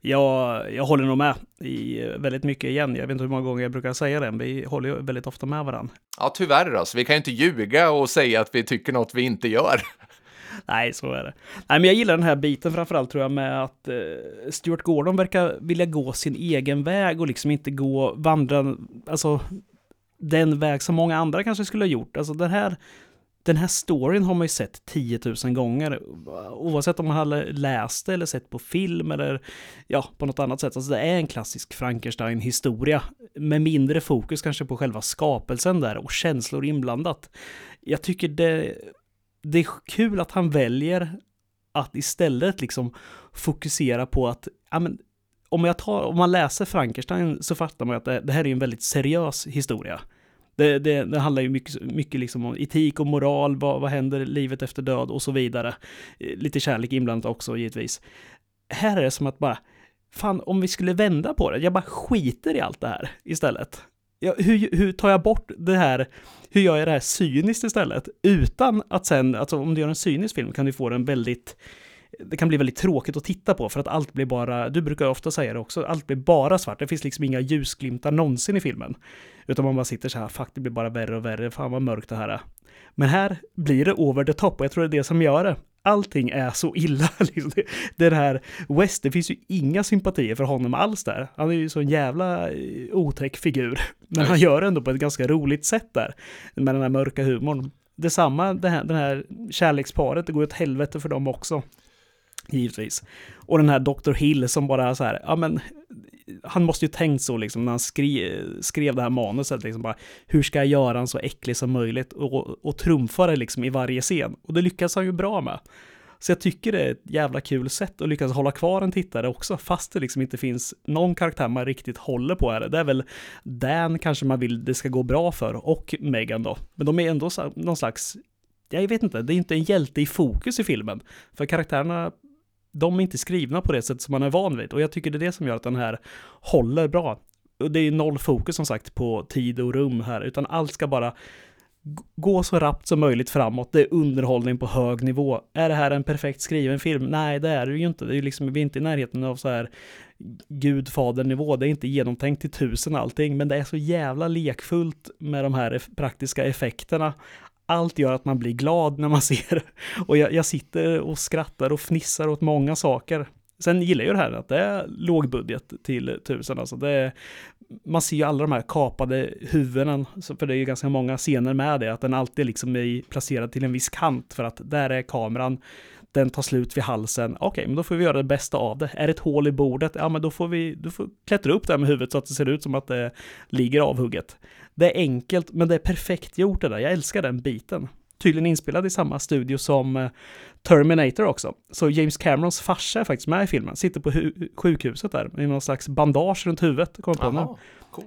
Speaker 2: Jag, jag håller nog med i väldigt mycket igen. Jag vet inte hur många gånger jag brukar säga det, men vi håller ju väldigt ofta med varandra.
Speaker 1: Ja, tyvärr alltså. Vi kan ju inte ljuga och säga att vi tycker något vi inte gör. (laughs)
Speaker 2: Nej, så är det. Nej, men jag gillar den här biten framförallt tror jag med att eh, Stuart Gordon verkar vilja gå sin egen väg och liksom inte gå vandra, alltså den väg som många andra kanske skulle ha gjort. Alltså den här den här storyn har man ju sett 10 000 gånger. Oavsett om man hade läst det eller sett på film eller ja, på något annat sätt. Alltså det är en klassisk Frankenstein-historia med mindre fokus kanske på själva skapelsen där och känslor inblandat. Jag tycker det, det är kul att han väljer att istället liksom fokusera på att ja, men, om, jag tar, om man läser Frankenstein så fattar man att det, det här är en väldigt seriös historia. Det, det, det, handlar ju mycket, mycket liksom om etik och moral, vad, vad händer livet efter död och så vidare. Eh, lite kärlek inblandat också givetvis. Här är det som att bara, fan om vi skulle vända på det, jag bara skiter i allt det här istället. Ja, hur, hur tar jag bort det här, hur gör jag det här cyniskt istället? Utan att sen, alltså om du gör en cynisk film kan du få den väldigt det kan bli väldigt tråkigt att titta på för att allt blir bara, du brukar ofta säga det också, allt blir bara svart. Det finns liksom inga ljusglimtar någonsin i filmen. Utan man bara sitter så här, fuck det blir bara värre och värre, fan vad mörkt det här är. Men här blir det over the top och jag tror det är det som gör det. Allting är så illa. (laughs) Liksom. Det här West, det finns ju inga sympatier för honom alls där. Han är ju så en jävla eh, otäck figur. (laughs) Men han gör det ändå på ett ganska roligt sätt där. Med den här mörka humorn. Detsamma, det här, det här kärleksparet, det går åt helvete för dem också. Givetvis. Och den här Dr. Hill som bara så här, ja men han måste ju tänkt så liksom när han skri, skrev det här manuset, liksom bara hur ska jag göra han så äcklig som möjligt och, och trumfa det liksom i varje scen. Och det lyckas han ju bra med. Så jag tycker det är ett jävla kul sätt att lyckas hålla kvar en tittare också, fast det liksom inte finns någon karaktär man riktigt håller på här. Det är väl Dan kanske man vill det ska gå bra för, och Megan då. Men de är ändå någon slags, jag vet inte, det är inte en hjälte i fokus i filmen. För karaktärerna de är inte skrivna på det sätt som man är van vid. Och jag tycker det är det som gör att den här håller bra. Och det är noll fokus som sagt på tid och rum här, utan allt ska bara gå så rappt som möjligt framåt. Det är underhållning på hög nivå. Är det här en perfekt skriven film? Nej, det är det ju inte. Det är ju liksom, vi är inte i närheten av så här gudfadernivå. Det är inte genomtänkt till tusen allting, men det är så jävla lekfullt med de här e-, praktiska effekterna allt gör att man blir glad när man (laughs) ser det. Och jag, jag, sitter och skrattar och fnissar åt många saker. Sen gillar jag ju det här att det är låg budget till tusen. Alltså det är, man ser ju alla de här kapade huvuden, för det är ju ganska många scener med det, att den alltid liksom är placerad till en viss kant för att där är kameran den tar slut vid halsen. Okej, okay, men då får vi göra det bästa av det. Är det ett hål i bordet? Ja, men då får vi då får klättra upp där med huvudet så att det ser ut som att det ligger avhugget. Det är enkelt, men det är perfekt gjort det där. Jag älskar den biten. Tydligen inspelad i samma studio som eh, Terminator också. Så James Camerons farsa är faktiskt med i filmen. Sitter på sjukhuset där med någon slags bandage runt huvudet. Kom på nu.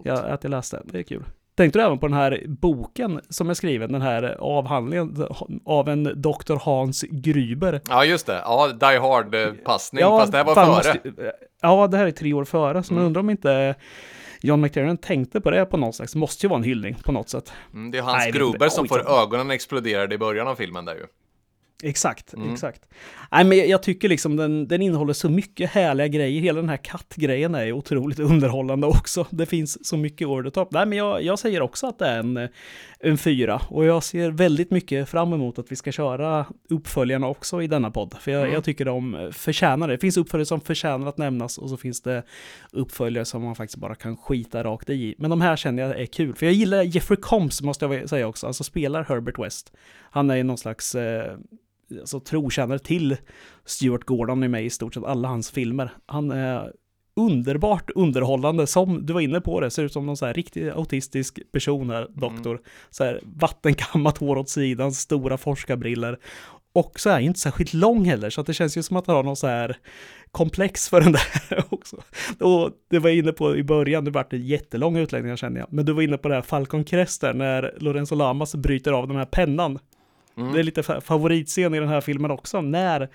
Speaker 2: Ja, att jag läste. Det är kul. Tänkte du även på den här boken som är skriven, den här avhandlingen av en Dr. Hans Gryber?
Speaker 1: Ja, just det. Ja, Die Hard-passning, ja, fast det här var före. Måste,
Speaker 2: ja, det här är tre år före, så mm. man undrar om inte John McTiernan tänkte på det på något slags, måste ju vara en hyllning på något sätt.
Speaker 1: Mm, det är hans Nej, Gruber som får ögonen exploderade i början av filmen där ju.
Speaker 2: Exakt, mm. exakt. Nej, men jag, tycker liksom den, den innehåller så mycket härliga grejer. Hela den här kattgrejen är otroligt underhållande också. Det finns så mycket over the top. Nej, men jag, jag säger också att det är en, en fyra. Och jag ser väldigt mycket fram emot att vi ska köra uppföljarna också i denna podd. För jag, mm. jag tycker de förtjänar det. Det finns uppföljare som förtjänar att nämnas och så finns det uppföljare som man faktiskt bara kan skita rakt i. Men de här känner jag är kul. För jag gillar Jeffrey Combs måste jag säga också. Alltså spelar Herbert West. Han är ju någon slags eh, alltså, trotjänare till Stuart Gordon är med i stort sett alla hans filmer. Han är underbart underhållande, som du var inne på det, ser ut som någon så här riktigt autistisk person här, mm. doktor. Mm. Så här vattenkammat hår åt sidan, stora forskarbriller. Och så är han inte särskilt lång heller, så det känns ju som att han har någon så här komplex för den där (laughs) också. Och det var jag inne på i början, det vart jättelånga utläggningar känner jag, men du var inne på det här Falcon Crest där, när Lorenzo Lamas bryter av den här pennan Mm. Det är lite favoritscen i den här filmen också, när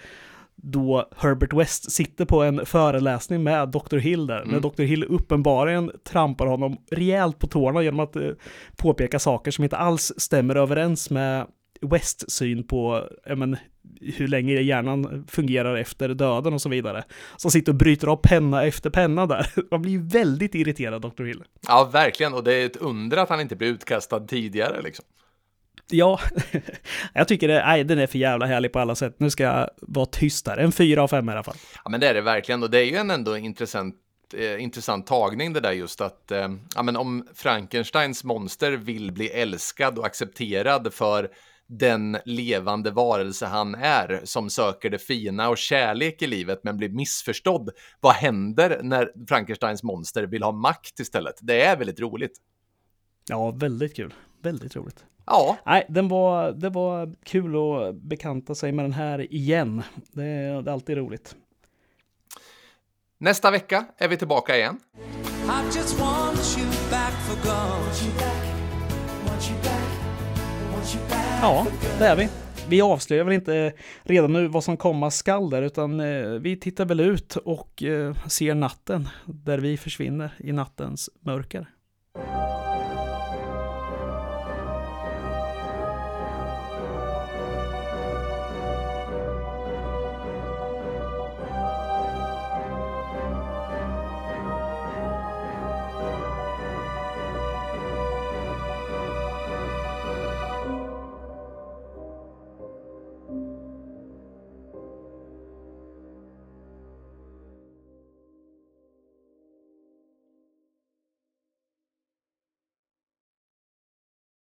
Speaker 2: då Herbert West sitter på en föreläsning med Dr. Hill där, mm. när Dr. Hill uppenbarligen trampar honom rejält på tårna genom att eh, påpeka saker som inte alls stämmer överens med Wests syn på men, hur länge hjärnan fungerar efter döden och så vidare. Som sitter och bryter av penna efter penna där. (laughs) Man blir väldigt irriterad, Dr. Hill.
Speaker 1: Ja, verkligen. Och det är ett under att han inte blev utkastad tidigare liksom
Speaker 2: ja, (laughs) jag tycker det, nej, den är för jävla härlig på alla sätt. Nu ska jag vara tystare. En fyra av fem i alla fall.
Speaker 1: Ja, men det är det verkligen. Och det är ju en ändå intressant eh, intressant tagning det där just att eh, ja, men om Frankensteins monster vill bli älskad och accepterad för den levande varelse han är som söker det fina och kärlek i livet men blir missförstådd. Vad händer när Frankensteins monster vill ha makt istället? Det är väldigt roligt.
Speaker 2: Ja, väldigt kul. Väldigt roligt.
Speaker 1: Ja.
Speaker 2: Nej, den var, det var kul att bekanta sig med den här igen. Det, är- det är alltid roligt.
Speaker 1: Nästa vecka är vi tillbaka igen.
Speaker 2: Ja, det är vi. Vi avslöjar väl inte redan nu vad som komma skall där, utan eh, vi tittar väl ut och eh, ser natten där vi försvinner i nattens mörker.